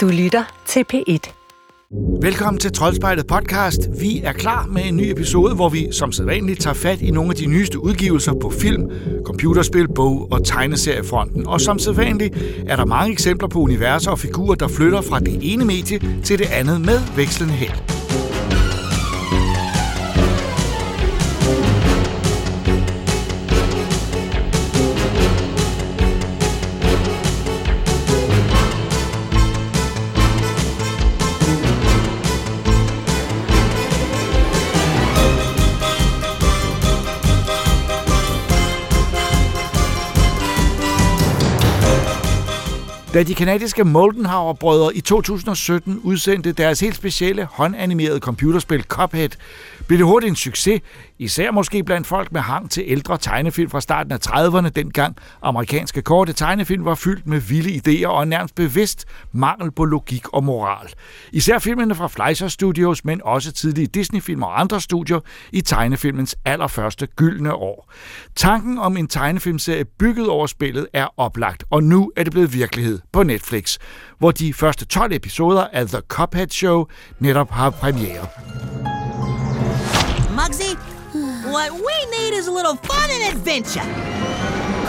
Du lytter til P1. Velkommen til Troldspejlet podcast. Vi er klar med en ny episode, hvor vi som sædvanligt tager fat i nogle af de nyeste udgivelser på film, computerspil, bog og tegneseriefronten. Og som sædvanligt er der mange eksempler på universer og figurer, der flytter fra det ene medie til det andet med vekslende held. Da de kanadiske Moldenhauer-brødre i 2017 udsendte deres helt specielle håndanimerede computerspil Cuphead, blev det hurtigt en succes, især måske blandt folk med hang til ældre tegnefilm fra starten af 30'erne, dengang amerikanske korte tegnefilm var fyldt med vilde idéer og nærmest bevidst mangel på logik og moral. Især filmene fra Fleischer Studios, men også tidlige Disney-film og andre studier i tegnefilmens allerførste gyldne år. Tanken om en tegnefilmserie bygget over spillet er oplagt, og nu er det blevet virkelighed på Netflix, hvor de første 12 episoder af The Cuphead Show netop har premiere. Mugsy, what we need is a little fun and adventure.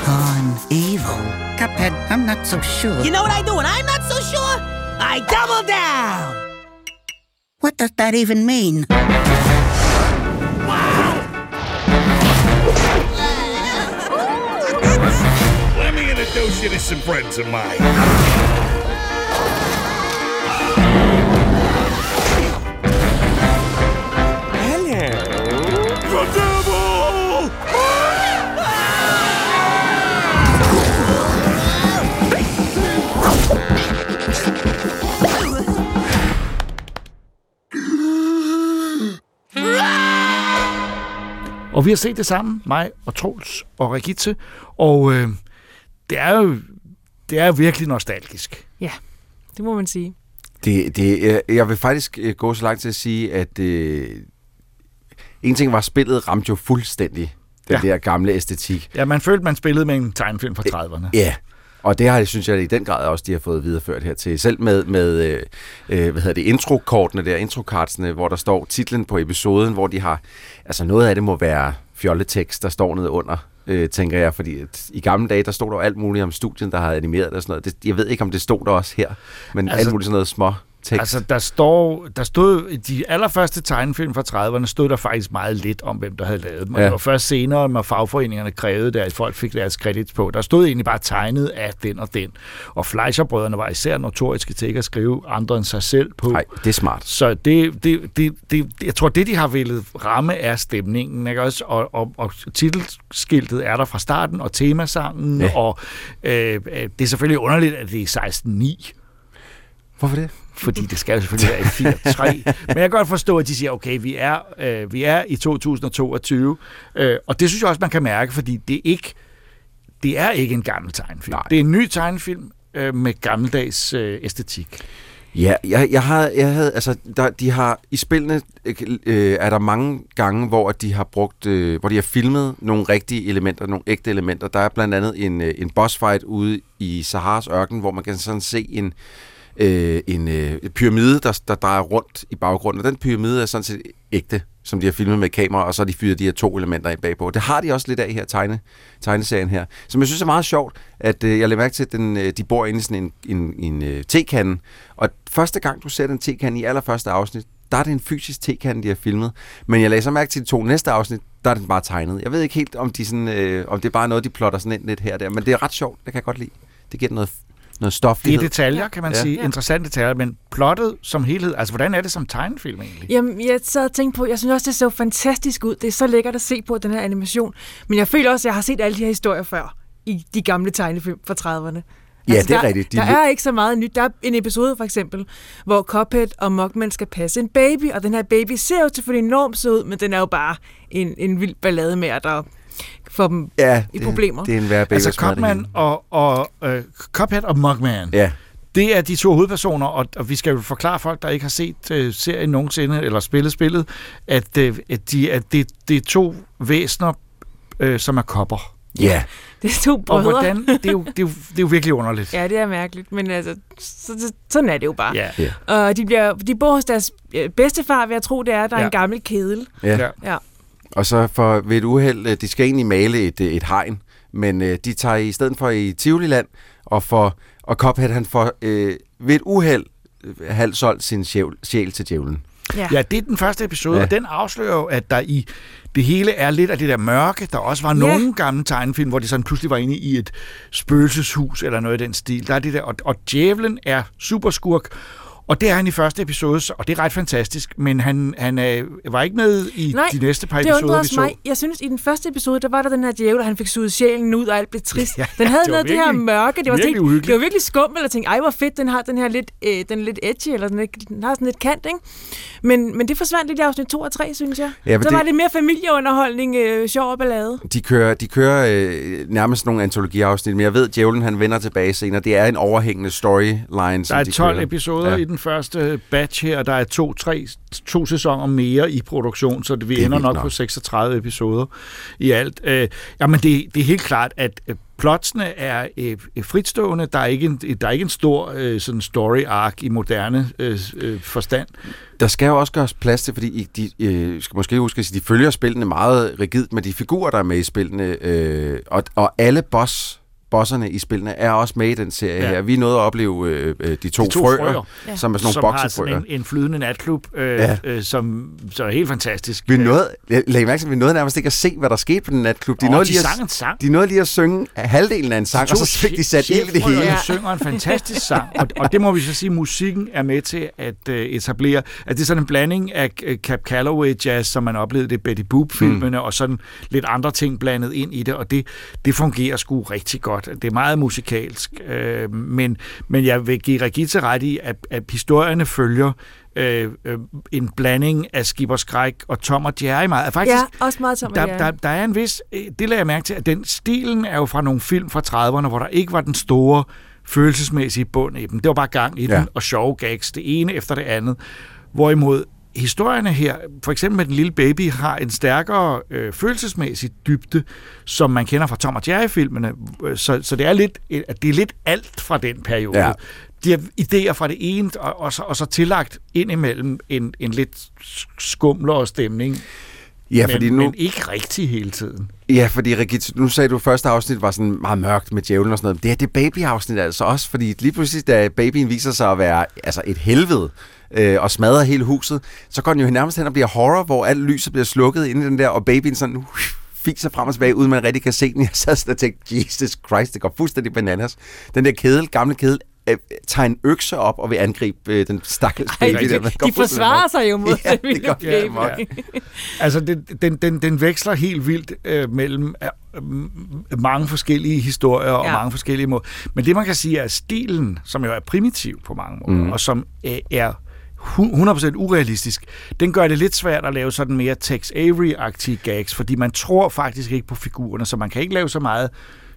Con evil. Cuphead, I'm not so sure. You know what I do when I'm not so sure? I double down. What does that even mean? Wow! Let me introduce you to some friends of mine. Og vi har set det sammen, mig og Troels og Regitte, og øh, det er jo det er virkelig nostalgisk. Ja, det må man sige. Det, det, jeg- vil faktisk øh, gå så langt til at sige, at øh, en ting var, spillet ramte jo fuldstændig den Ja. der gamle æstetik. Ja, man følte, man spillede med en tegnefilm fra 30'erne. Ja, og det har jeg, synes jeg i den grad også, de har fået videreført hertil. Selv med, med øh, øh, hvad hedder det, introkortene der, introkartsene, hvor der står titlen på episoden, hvor de har, altså noget af det må være fjolletekst, der står nede under, øh, tænker jeg, fordi at i gamle dage, der stod der alt muligt om studien, der havde animeret det og sådan noget. Det, jeg ved ikke, om det stod der også her, men altså, alt muligt sådan noget små tekst. Altså, der, står, der stod, i de allerførste tegnefilm fra 30'erne, stod der faktisk meget lidt om, hvem der havde lavet dem. Og Ja. det var først senere, når fagforeningerne krævede det, at folk fik deres kredits på. Der stod egentlig bare tegnet af den og den. Og Fleischer-brødrene var især notoriske til ikke at skrive andre end sig selv på. Nej, det er smart. Så det, det, det, det, jeg tror, det de har ville ramme er stemningen, ikke også? Og, og, og titelskiltet er der fra starten, og temasangen, Ja. og øh, øh, det er selvfølgelig underligt, at det er 16.9, Hvorfor det? Fordi det skal jo selvfølgelig være i 4.3. Men jeg kan godt forstå, at de siger, okay, vi er, øh, vi er i 2022, øh, og det synes jeg også, man kan mærke, fordi det er ikke, det er ikke en gammel tegnefilm. Nej. Det er en ny tegnefilm øh, med gammeldags øh, æstetik. Ja, jeg, jeg, har, jeg havde, altså, der, de har, i spillene øh, er der mange gange, hvor de har brugt, øh, hvor de har filmet nogle rigtige elementer, nogle ægte elementer. Der er blandt andet en, øh, en boss fight ude i Saharas ørken, hvor man kan sådan se en, øh, en øh, pyramide, der, der drejer rundt i baggrunden. Og den pyramide er sådan set ægte, som de har filmet med kamera, og så har de fyret de her to elementer ind bagpå. Det har de også lidt af her tegne, tegneserien her. Som jeg synes er meget sjovt, at øh, jeg lader mærke til, at den, øh, de bor inde i sådan en, en, en øh, tekande, og første gang du ser den tekande i allerførste afsnit, der er det en fysisk tekande, de har filmet. Men jeg lagde så mærke til de to næste afsnit, der er den bare tegnet. Jeg ved ikke helt, om, de sådan, øh, om det er bare noget, de plotter sådan ind lidt her og der, men det er ret sjovt, det kan jeg godt lide. Det giver den noget, noget stof. Det er detaljer, kan man ja. Ja. sige. Interessante detaljer, men plottet som helhed, altså hvordan er det som tegnefilm egentlig? Jamen, jeg sad og tænkte på, jeg synes også, det så fantastisk ud. Det er så lækkert at se på, den her animation. Men jeg føler også, at jeg har set alle de her historier før i de gamle tegnefilm fra 30'erne. Ja, det er der, rigtigt. De der er ikke så meget nyt. Der er en episode for eksempel, hvor Cuphead og Mugman skal passe en baby, og den her baby ser jo selvfølgelig enormt så ud, men den er jo bare en, en vild ballade med, der får dem ja, i det, problemer. Det er en værre. Altså hele. og, og uh, Cuphead og Mugman, Ja, det er de to hovedpersoner, og, og vi skal jo forklare folk, der ikke har set uh, serien nogensinde, eller spillet spillet, at, uh, at, de, at det, det er to væsener, uh, som er kopper. Ja. Det er to Og brødre. hvordan, det er, jo, det, er jo, det er jo virkelig underligt. Ja, det er mærkeligt, men altså, så, så, sådan er det jo bare. Ja. Ja. Og de, bliver, de bor hos deres øh, bedstefar, vil jeg tro, det er. Der er Ja. en gammel kedel. Ja. Ja. Og så for ved et uheld, øh, de skal egentlig male et, øh, et hegn, men øh, de tager i stedet for i Tivoliland, og, for, og Cophead han får øh, ved et uheld øh, halvt solgt sin sjæl, sjæl til djævlen. Ja. Ja, det er den første episode, ja. og den afslører jo, at der i det hele er lidt af det der mørke. Der også var Ja. nogle gamle tegnefilm, hvor de sådan pludselig var inde i et spøgelseshus eller noget i den stil. Der er det der, og, og djævlen er superskurk, og det er han i første episode, og det er ret fantastisk, men han, han øh, var ikke med i Nej, de næste par Det episoder, vi så. mig. Jeg synes, i den første episode, der var der den her djævel, og han fik suget sjælen ud, og alt blev trist. Ja, den havde det noget af det her virkelig- mørke. Det var, virkelig uhyggeligt. det var virkelig skummelt, og tænkte, ej, hvor fedt, den har den her lidt, øh, den er lidt edgy, eller den, den har sådan lidt kant, ikke? Men, men det forsvandt lidt i afsnit 2 og 3, synes jeg. Ja, så det- var det mere familieunderholdning, øh, sjov og ballade. De kører, de kører øh, nærmest nogle antologiafsnit, men jeg ved, at djævlen han vender tilbage senere. Det er en overhængende storyline, Der er de 12 kører. episoder Ja. i den første batch her, og der er to, tre, to sæsoner mere i produktion, så det, vi Det er ender nok nok. på 36 episoder i alt. Øh, jamen, det, det er helt klart, at øh, plotsene er øh, øh, fritstående. Der er ikke en, der er ikke en stor øh, sådan story arc i moderne øh, øh, forstand. Der skal jo også gøres plads til, fordi I- de øh, skal måske huske at de følger spillene meget rigidt med de figurer, der er med i spillene, øh, og, og alle boss bosserne i spillene er også med i den serie ja. Her. Vi nåede at opleve øh, øh, de to, De to frøer, frøer, Ja. som er sådan som nogle har boksefrøer. sådan en, en flydende natklub, øh, Ja. øh, som så er helt fantastisk. Vi nåede, jeg lagde mærke vi nåede nærmest ikke at se, hvad der skete på den natklub. De, Og nåede, de lige sang en at, sang. de nåede lige at synge halvdelen af en sang, og så fik de sat ild i det hele. Ja. synger en fantastisk sang, og, og det må vi så sige, musikken er med til at uh, etablere, at det er sådan en blanding af uh, Cap Calloway jazz, som man oplevede det i Betty Boop-filmene, mm. og sådan lidt andre ting blandet ind i det, og det, det fungerer sgu rigtig godt. Det er meget musikalsk, uh, men, men jeg vil give Regitze ret i, at, at historierne følger øh, øh, en blanding af Skipper Skræk og Tom og Jerry meget. Faktisk, Ja, også meget som der, der, der er en vis, øh, det lader jeg mærke til, at den stilen er jo fra nogle film fra 30'erne, hvor der ikke var den store følelsesmæssige bund i dem. Det var bare gang i Ja. den, og sjove gags, det ene efter det andet. Hvorimod historierne her, for eksempel med den lille baby, har en stærkere øh, følelsesmæssig dybde, som man kender fra Tom og Jerry-filmene. Øh, Så, så det er lidt, øh, det er lidt alt fra den periode. Ja. De har idéer fra det ene, og, og, så, og så tillagt ind imellem en, en lidt skumlere stemning. Ja, men, fordi nu, men ikke rigtig hele tiden. Ja, fordi Regit, nu sagde du, at første afsnit var sådan meget mørkt med djævlen og sådan noget. Det er det baby-afsnit altså også, fordi lige pludselig, da babyen viser sig at være altså et helvede, øh, og smadrer hele huset, så går den jo nærmest hen og bliver horror, hvor alt lyset bliver slukket inde i den der, og babyen sådan uh, fiser frem og tilbage, uden man rigtig kan se den. Jeg sad sådan og tænkte, Jesus Christ, det går fuldstændig bananas. Den der kedel, gamle kedel, øh, tager en økse op og vil angribe øh, den stakkels baby. rigtig. der. De forsvarer sig jo mod Ja, ja, det den lille gør de. baby. Ja. Altså, den, den, den, den veksler helt vildt øh, mellem øh, mange forskellige historier og Ja. mange forskellige måder. Men det, man kan sige, er at stilen, som jo er primitiv på mange måder, mm. og som øh, er 100% urealistisk, den gør det lidt svært at lave sådan mere Tex Avery-agtige gags, fordi man tror faktisk ikke på figurerne, så man kan ikke lave så meget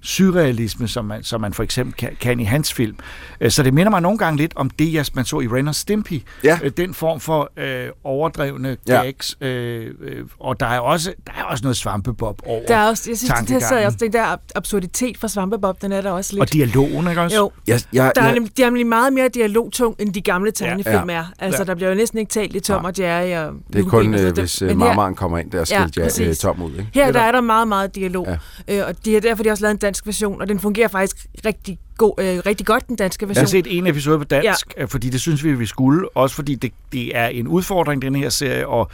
surrealisme, som man, som man for eksempel kan, kan i hans film. Øh, Så det minder mig nogle gange lidt om det, jeg- man så i Ren og Stimpy. Ja. Øh, Den form for øh, overdrevne Ja. gags, øh, øh, og der er også der er også noget svampebob over Der er også, jeg synes, det jeg også, den der ab- absurditet fra Svampebob, den er der også lidt. Og dialogen, ikke også? jo, Jeg, jeg, der er, jeg, nemlig, der er nemlig meget mere dialogtung, end de gamle tegnefilm Ja. er. Altså, Ja. der bliver jo næsten ikke talt i Tom Nej. og Jerry. Og det er kun, øh, det- hvis øh, her- marmaren kommer ind der og Ja, ja, tom ud. Ikke? Her Det der er er der meget, meget dialog, Ja. ja. øh, og de har derfor de har også lavet en dansk version, og den fungerer faktisk rigtig, god, øh, rigtig godt, den danske Jeg version. har set en episode på dansk, ja. fordi det synes vi, vi skulle. Også fordi det, det er en udfordring, den her serie. Og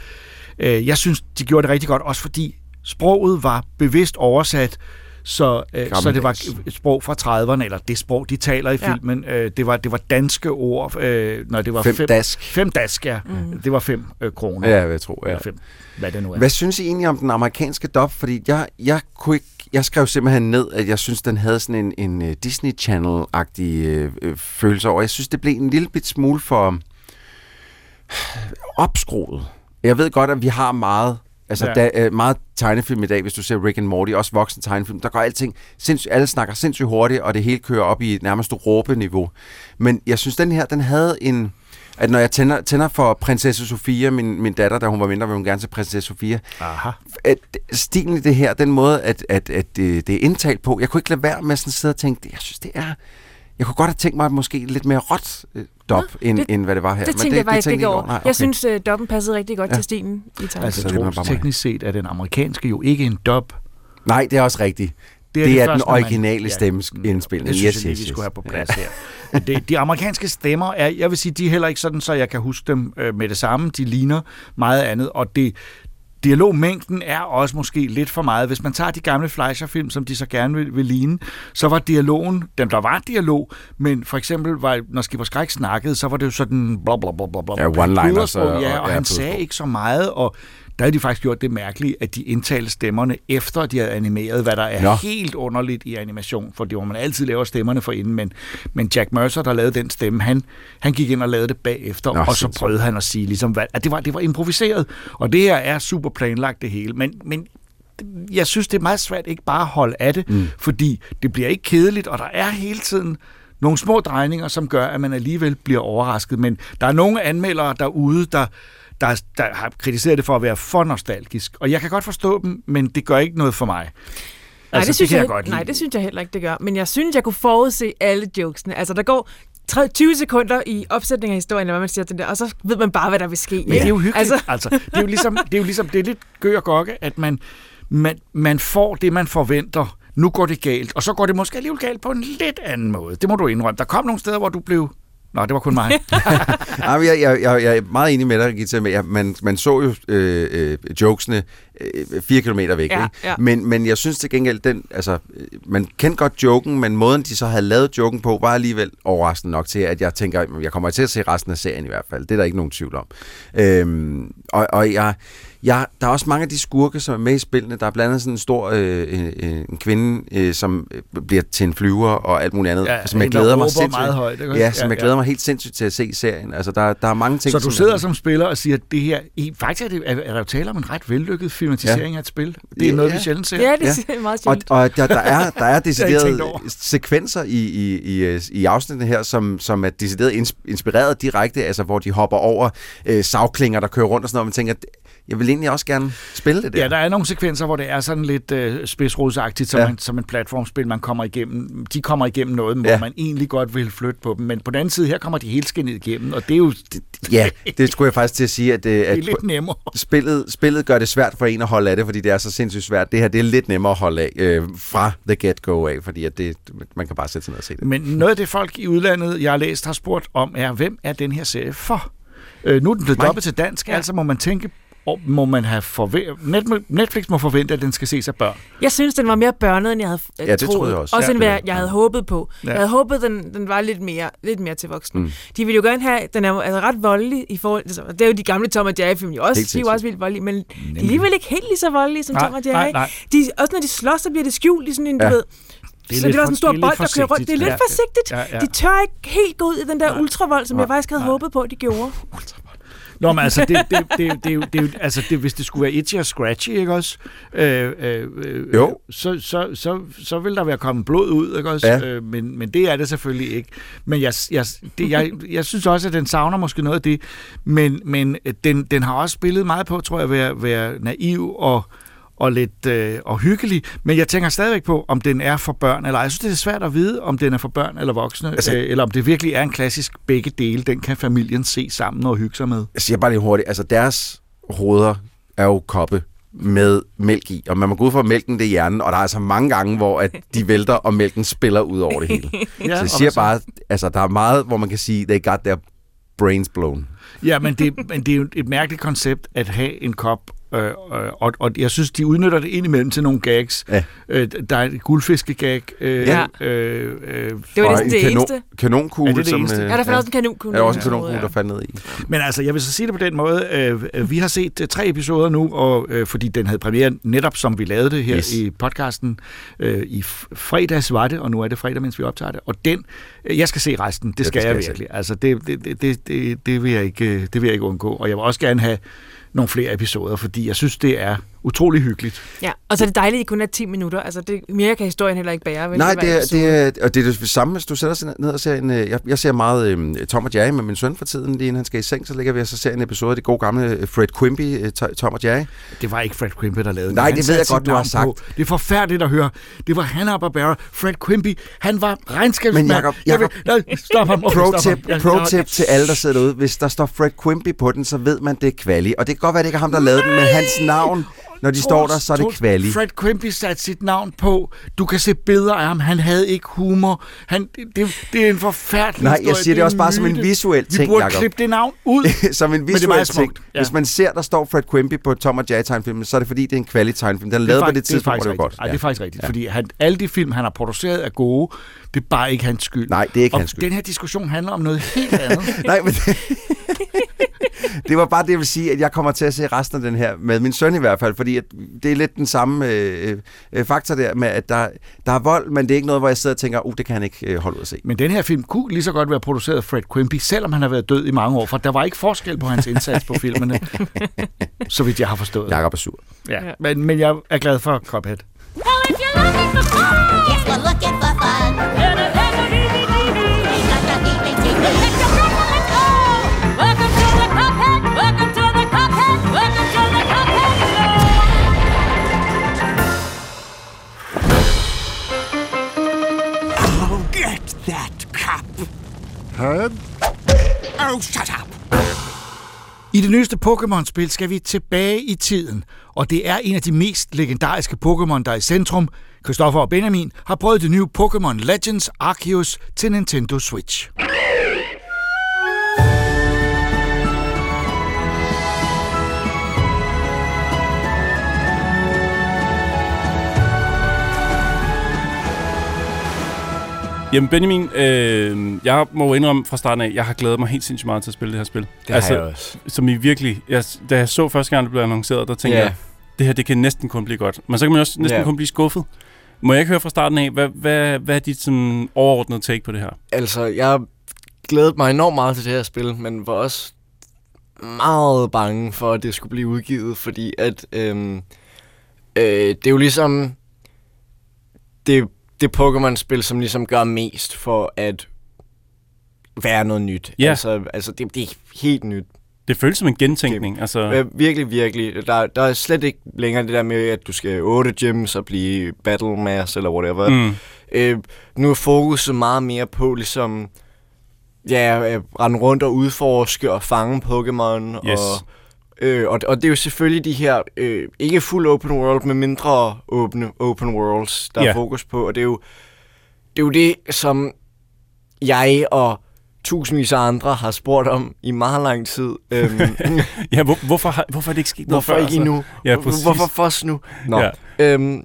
øh, jeg synes, de gjorde det rigtig godt. Også fordi sproget var bevidst oversat, så, øh, så det var et sprog fra 30'erne, eller det sprog, de taler i Ja. filmen. Øh, det, var, det var danske ord. Øh, når det var Fem dask. Fem dask, ja. Mm. Det var fem øh, kroner. Ja, jeg tror, ja. Eller fem, hvad det nu er. Hvad synes I egentlig om den amerikanske dub? Fordi jeg, jeg kunne ikke, jeg skrev simpelthen ned, at jeg synes, den havde sådan en, en uh, Disney Channel-agtig øh, øh, følelse over. Jeg synes, det blev en lille bit smule for opskruet. Jeg ved godt, at vi har meget Altså, Ja. der er meget tegnefilm i dag, hvis du ser Rick and Morty, også voksen tegnefilm, der går alting sindssygt, alle snakker sindssygt hurtigt, og det hele kører op i nærmest råbeniveau. Men jeg synes, den her, den havde en... At når jeg tænder, tænder for prinsesse Sofia, min, min datter, da hun var mindre, ville hun gerne se prinsesse Sofia. Aha. At stilen i det her, den måde, at, at, at det, det er indtalt på, jeg kunne ikke lade være med sådan at sidde og tænke, jeg synes, det er... Jeg kunne godt have tænkt mig at måske lidt mere råt øh, dop, end, det- end hvad det var her. Det tænkte jeg faktisk ikke over. Nej, Jeg synes, uh, doppen passede rigtig godt Ja. til stilen i tegnet. Altså, Så det er teknisk set er den amerikanske jo ikke en dub. Nej, det er også rigtigt. Det er, det det er første, den når man- originale Ja, stemmeindspilning. Det synes yes, jeg lige, yes, vi skulle have på plads her. Men det, de amerikanske stemmer er, jeg vil sige, de er heller ikke sådan, så jeg kan huske dem øh, med det samme. De ligner meget andet, og det, dialogmængden er også måske lidt for meget. Hvis man tager de gamle Fleischer-film, som de så gerne vil, vil ligne, så var dialogen, den der var dialog, men for eksempel, var, når Skipper Skræk snakkede, så var det jo sådan bla bla bla bla bla. Ja, one-liners og- Ja, og- og han sagde ikke så meget, og der havde de faktisk gjort det mærkelige, at de indtalte stemmerne efter de havde animeret, hvad der er Nå. helt underligt i animation, for det var man altid laver stemmerne for inden, men, men Jack Mercer, der lavede den stemme, han, han gik ind og lavede det bagefter, Nå, og så prøvede han at sige, ligesom, hvad, at det var, det var improviseret, og det her er super planlagt det hele, men, men jeg synes, det er meget svært ikke bare at holde af det, mm. fordi det bliver ikke kedeligt, og der er hele tiden nogle små drejninger, som gør, at man alligevel bliver overrasket. Men der er nogle anmeldere derude, der, der, der har kritiseret det for at være for nostalgisk. Og jeg kan godt forstå dem, men det gør ikke noget for mig. Nej, Altså, det, synes kan jeg, jeg godt nej, det synes jeg heller ikke, det gør. Men jeg synes, jeg kunne forudse alle jokesene. Altså, der går 30 20 sekunder i opsætningen af historien, eller hvad man siger til det, og så ved man bare, hvad der vil ske. Men det er jo hyggeligt. Altså, Altså, det er jo ligesom, det er jo ligesom, det er lidt gør og gokke, at man, man, man får det, man forventer. Nu går det galt, og så går det måske alligevel galt på en lidt anden måde. Det må du indrømme. Der kom nogle steder, hvor du blev... Nå, det var kun mig. Ja, jeg, jeg, jeg, jeg er meget enig med dig, Gita. men jeg- Man, man så jo øh, øh, jokesene øh, fire kilometer væk. Ja, ikke? ja. Men, men jeg synes til gengæld, den, altså, øh, man kendte godt joken, men måden, de så havde lavet joken på, var alligevel overraskende nok til, at jeg tænker, jeg kommer til at se resten af serien i hvert fald. Det er der ikke nogen tvivl om. Øhm, og og jeg, jeg, der er også mange af de skurke, som er med i spillene. Der er blandt andet sådan en stor øh, øh, en kvinde, øh, som øh, bliver til en flyver og alt muligt andet, Ja, som jeg glæder mig sindssygt. meget højt, ikke? Ja, som Ja, jeg ja. glæder mig helt sindssygt til at se i serien. Altså, der, der er mange ting, Så du som- sidder som spiller og siger, at det her... I, faktisk er, det, er, er der jo tale om en ret vellykket filmatisering ja. af et spil. Det er Ja, noget, vi ja. sjældent ser. ja, det Ja. er meget Og, sjældent. og der, der er, der er deciderede sekvenser i, i, i, øh, i afsnittet her, som, som er decideret ins- inspireret direkte, altså hvor de hopper over øh, savklinger, der kører rundt og sådan noget, og man tænker, jeg vil egentlig også gerne spille det der. Ja, der er nogle sekvenser, hvor det er sådan lidt øh, spidsrodsagtigt, som, Ja. man, som et platformspil, man kommer igennem. De kommer igennem noget, hvor Ja. man egentlig godt vil flytte på dem. Men på den anden side, her kommer de helt skinnet igennem, og det er jo Ja, det skulle jeg faktisk til at sige, at, øh, det er at lidt nemmere. spillet, spillet gør det svært for en at holde af det, fordi det er så sindssygt svært. Det her det er lidt nemmere at holde af øh, fra the get-go af, fordi at det, man kan bare sætte sig ned og se det. Men noget af det folk i udlandet, jeg har læst, har spurgt om, er, hvem er den her serie for? Øh, nu er den blevet dobbelt til dansk, ja. altså må man tænke, og må man have forve- Net- Netflix må forvente, at den skal ses af børn. Jeg synes, den var mere børnet, end jeg havde øh, Ja, det troet. troede jeg også. Også Ja, end det hvad var- jeg havde håbet på. Ja. Jeg havde håbet, den, den var lidt mere, lidt mere til voksne. Mm. De ville jo gerne have, den er altså ret voldelig i forhold altså, Det er jo de gamle Tom og Jerry-film jo også. Helt De er jo også vildt voldelige, men de er alligevel ikke helt lige så voldelige som Nej, Tom og Jerry. nej, nej. De, også når de slås, så bliver det skjult i sådan en, du Ja. ved... Det er så det er også en stor det bold, der kører rundt. Det er lidt forsigtigt. forsigtigt. Ja, ja. De tør ikke helt gå ud i den der ultravold, som Nej. jeg faktisk havde Nej. håbet på, de gjorde. Nå, men altså, det, det, det, det, det, er det, altså det, hvis det skulle være itchy og scratchy, ikke også? Øh, øh, øh, Jo. Så, så, så, så vil der være kommet blod ud, ikke også? Ja. Øh, men, men det er det selvfølgelig ikke. Men jeg, jeg, det, jeg, jeg synes også, at den savner måske noget af det. Men, men den, den har også spillet meget på, tror jeg, at være, være naiv og og lidt øh, og hyggelig, men jeg tænker stadigvæk på, om den er for børn eller ej. Jeg synes, det er svært at vide, om den er for børn eller voksne, Altså- øh, eller om det virkelig er en klassisk begge dele. Den kan familien se sammen og hygge sig med. Jeg siger bare lige hurtigt, altså deres hoveder er jo koppe med mælk i, og man må gå ud fra, mælken det er hjernen, og der er altså mange gange, hvor at de vælter, og mælken spiller ud over det hele. Ja, så jeg siger bare, altså der er meget, hvor man kan sige, they got their brains blown. Ja, men det, men det er jo et mærkeligt koncept at have en kop, øh, øh, og, og jeg synes, de udnytter det indimellem til nogle gags. Ja. Øh, der er et guldfiskegag. Øh, Ja. øh, øh, Det var Og næsten en det kanon, eneste. Kanonkugle, Er det det som... eneste? øh, Ja, der fandt også en kanonkugle. Er der også en Ja. kanonkugle, Ja. der faldt ned i? Men altså, jeg vil så sige det på den måde. Øh, øh, vi har set øh, tre episoder nu, og øh, fordi den havde premiere netop som vi lavede det her Yes. i podcasten. Øh, I fredags var det, og nu er det fredag, mens vi optager det. Og den, øh, jeg skal se resten. Det det skal skal jeg jeg virkelig. Altså, det, det, det, det, det, det, vil jeg ikke, øh, det vil jeg ikke undgå. Og jeg vil også gerne have nogle flere episoder, fordi jeg synes, det er utrolig hyggeligt. Ja, og så er det dejligt, at det kun er 10 minutter. Altså, det, mere kan historien heller ikke bære. vel? Nej, det er, det, er, og det er det samme, hvis du sætter sig ned og ser en... øh, Jeg, jeg ser meget øh, Tom og Jerry med min søn for tiden, lige inden han skal i seng, så ligger vi og så ser en episode af det gode gamle øh, Fred Quimby, øh, To- Tom og Jerry. Det var ikke Fred Quimby, der lavede Nej, det ved jeg godt, du har sagt. på. Det er forfærdeligt at høre. Det var Hanna-Barbera. Fred Quimby, han var regnskabsmand. Men Jacob- Jeg vil- Jacob- Nej, Stop ham. Okay, Pro stop tip, pro tip til alle, der sidder derude. Hvis der står Fred Quimby på den, så ved man, det er kvali. Og det kan godt være, det ikke er ham, der lavede den, men hans navn, når de står der, så er det Troels, kvali. Fred Quimby satte sit navn på. Du kan se billeder af ham. Han havde ikke humor. Han, det, det, det er en forfærdelig Nej, jeg historie. siger det er også bare som en myte. visuel Vi ting, burde Jacob. klippe det navn ud. som en det visuel ting. ja. Hvis man ser, der står Fred Quimby på Tom og Jerry tegnfilmen, så er det fordi, det er en kvali tegnfilm. Den er Det er lavet på det tidspunkt, hvor det var godt. Ej, det er faktisk rigtigt, fordi han, alle de film, han har produceret, er gode. Det er bare ikke hans skyld. Nej, det er ikke og hans skyld. den her diskussion handler om noget helt andet. Nej, men det, det var bare det, jeg vil sige, at jeg kommer til at se resten af den her, med min søn i hvert fald, fordi at det er lidt den samme øh, øh, faktor der med, at der, der er vold, men det er ikke noget, hvor jeg sidder og tænker, uh, det kan han ikke øh, holde ud at se. Men den her film kunne lige så godt være produceret af Fred Quimby, selvom han har været død i mange år, for der var ikke forskel på hans indsats på filmene, så vidt jeg har forstået. Jakob er sur. Ja. Men, men jeg er glad for Cuphead. Well, if you're looking for fun, Yes, we're looking for fun. Herb? Oh, shut up! I det nyeste Pokémon-spil skal vi tilbage i tiden, og det er en af de mest legendariske Pokémon, der er i centrum. Christoffer og Benjamin har prøvet det nye Pokémon Legends Arceus til Nintendo Switch. Jamen Benjamin, øh, jeg må jo indrømme fra starten af, jeg har glædet mig helt sindssygt meget til at spille det her spil. Det altså, har jeg også. Som i virkelig, jeg, da jeg så første gang, det blev annonceret, der tænkte Ja. jeg, det her det kan næsten kun blive godt. Men så kan man også næsten Ja. kun blive skuffet. Må jeg ikke høre fra starten af, hvad, hvad, hvad er dit sådan, overordnede take på det her? Altså, jeg glædede mig enormt meget til det her spil, men var også meget bange for, at det skulle blive udgivet, fordi at øhm, øh, det er jo ligesom det, det Pokémon-spil, som ligesom gør mest for at være noget nyt. Ja. Altså, altså det, det er helt nyt. Det føles som en gentænkning. Altså, Øh, virkelig, virkelig. Der, der er slet ikke længere det der med, at du skal 8 gyms og blive battle mass eller whatever. mm, Øh, nu er fokuset meget mere på ligesom ja, øh, rende rundt og udforske og fange Pokémon. Yes. Og, øh, og, og det er jo selvfølgelig de her, øh, ikke fuld open world, men mindre åbne open worlds, der Ja. er fokus på. Og det er jo det, er jo det som jeg og tusindvis af andre har spurgt om i meget lang tid. Øhm, ja, hvor, hvorfor, har, hvorfor er det ikke sket noget hvorfor før? ikke endnu? Ja, præcis. Hvorfor først nu? Nå. Ja. Øhm,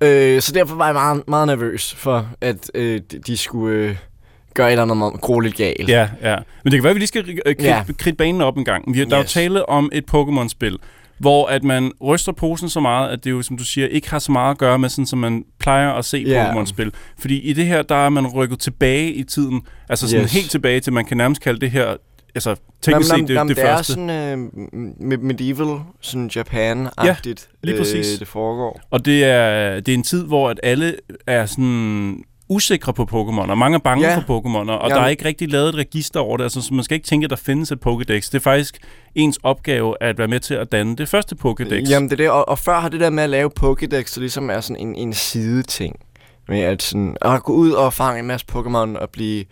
øh, så derfor var jeg meget, meget nervøs for, at øh, de- de skulle øh, gøre et eller andet grueligt galt. Ja, ja. Men det kan være, at vi lige skal øh, kridte, Ja. kridte banen op en gang. Vi, har- der er jo Yes. tale om et Pokémon-spil, hvor at man ryster posen så meget, at det jo, som du siger, ikke har så meget at gøre med, sådan, som man plejer at se Ja. Pokémon-spil. Fordi i det her, der er man rykket tilbage i tiden. Altså sådan Yes. helt tilbage til, man kan nærmest kalde det her, altså teknisk set, det, jamen, det, det første. er sådan øh, me- medieval, sådan Japan-agtigt, lige præcis. Øh, det foregår. Og det er, det er en tid, hvor at alle er sådan usikre på Pokémon, og mange er bange Ja. for Pokémon, og Jamen. der er ikke rigtig lavet et register over det, altså, så man skal ikke tænke, at der findes et Pokédex. Det er faktisk ens opgave at være med til at danne det første Pokédex. Jamen det er det, og, og før har det der med at lave Pokédex, så ligesom er sådan en, en sideting. Med at, sådan, at gå ud og fange en masse Pokémon og blive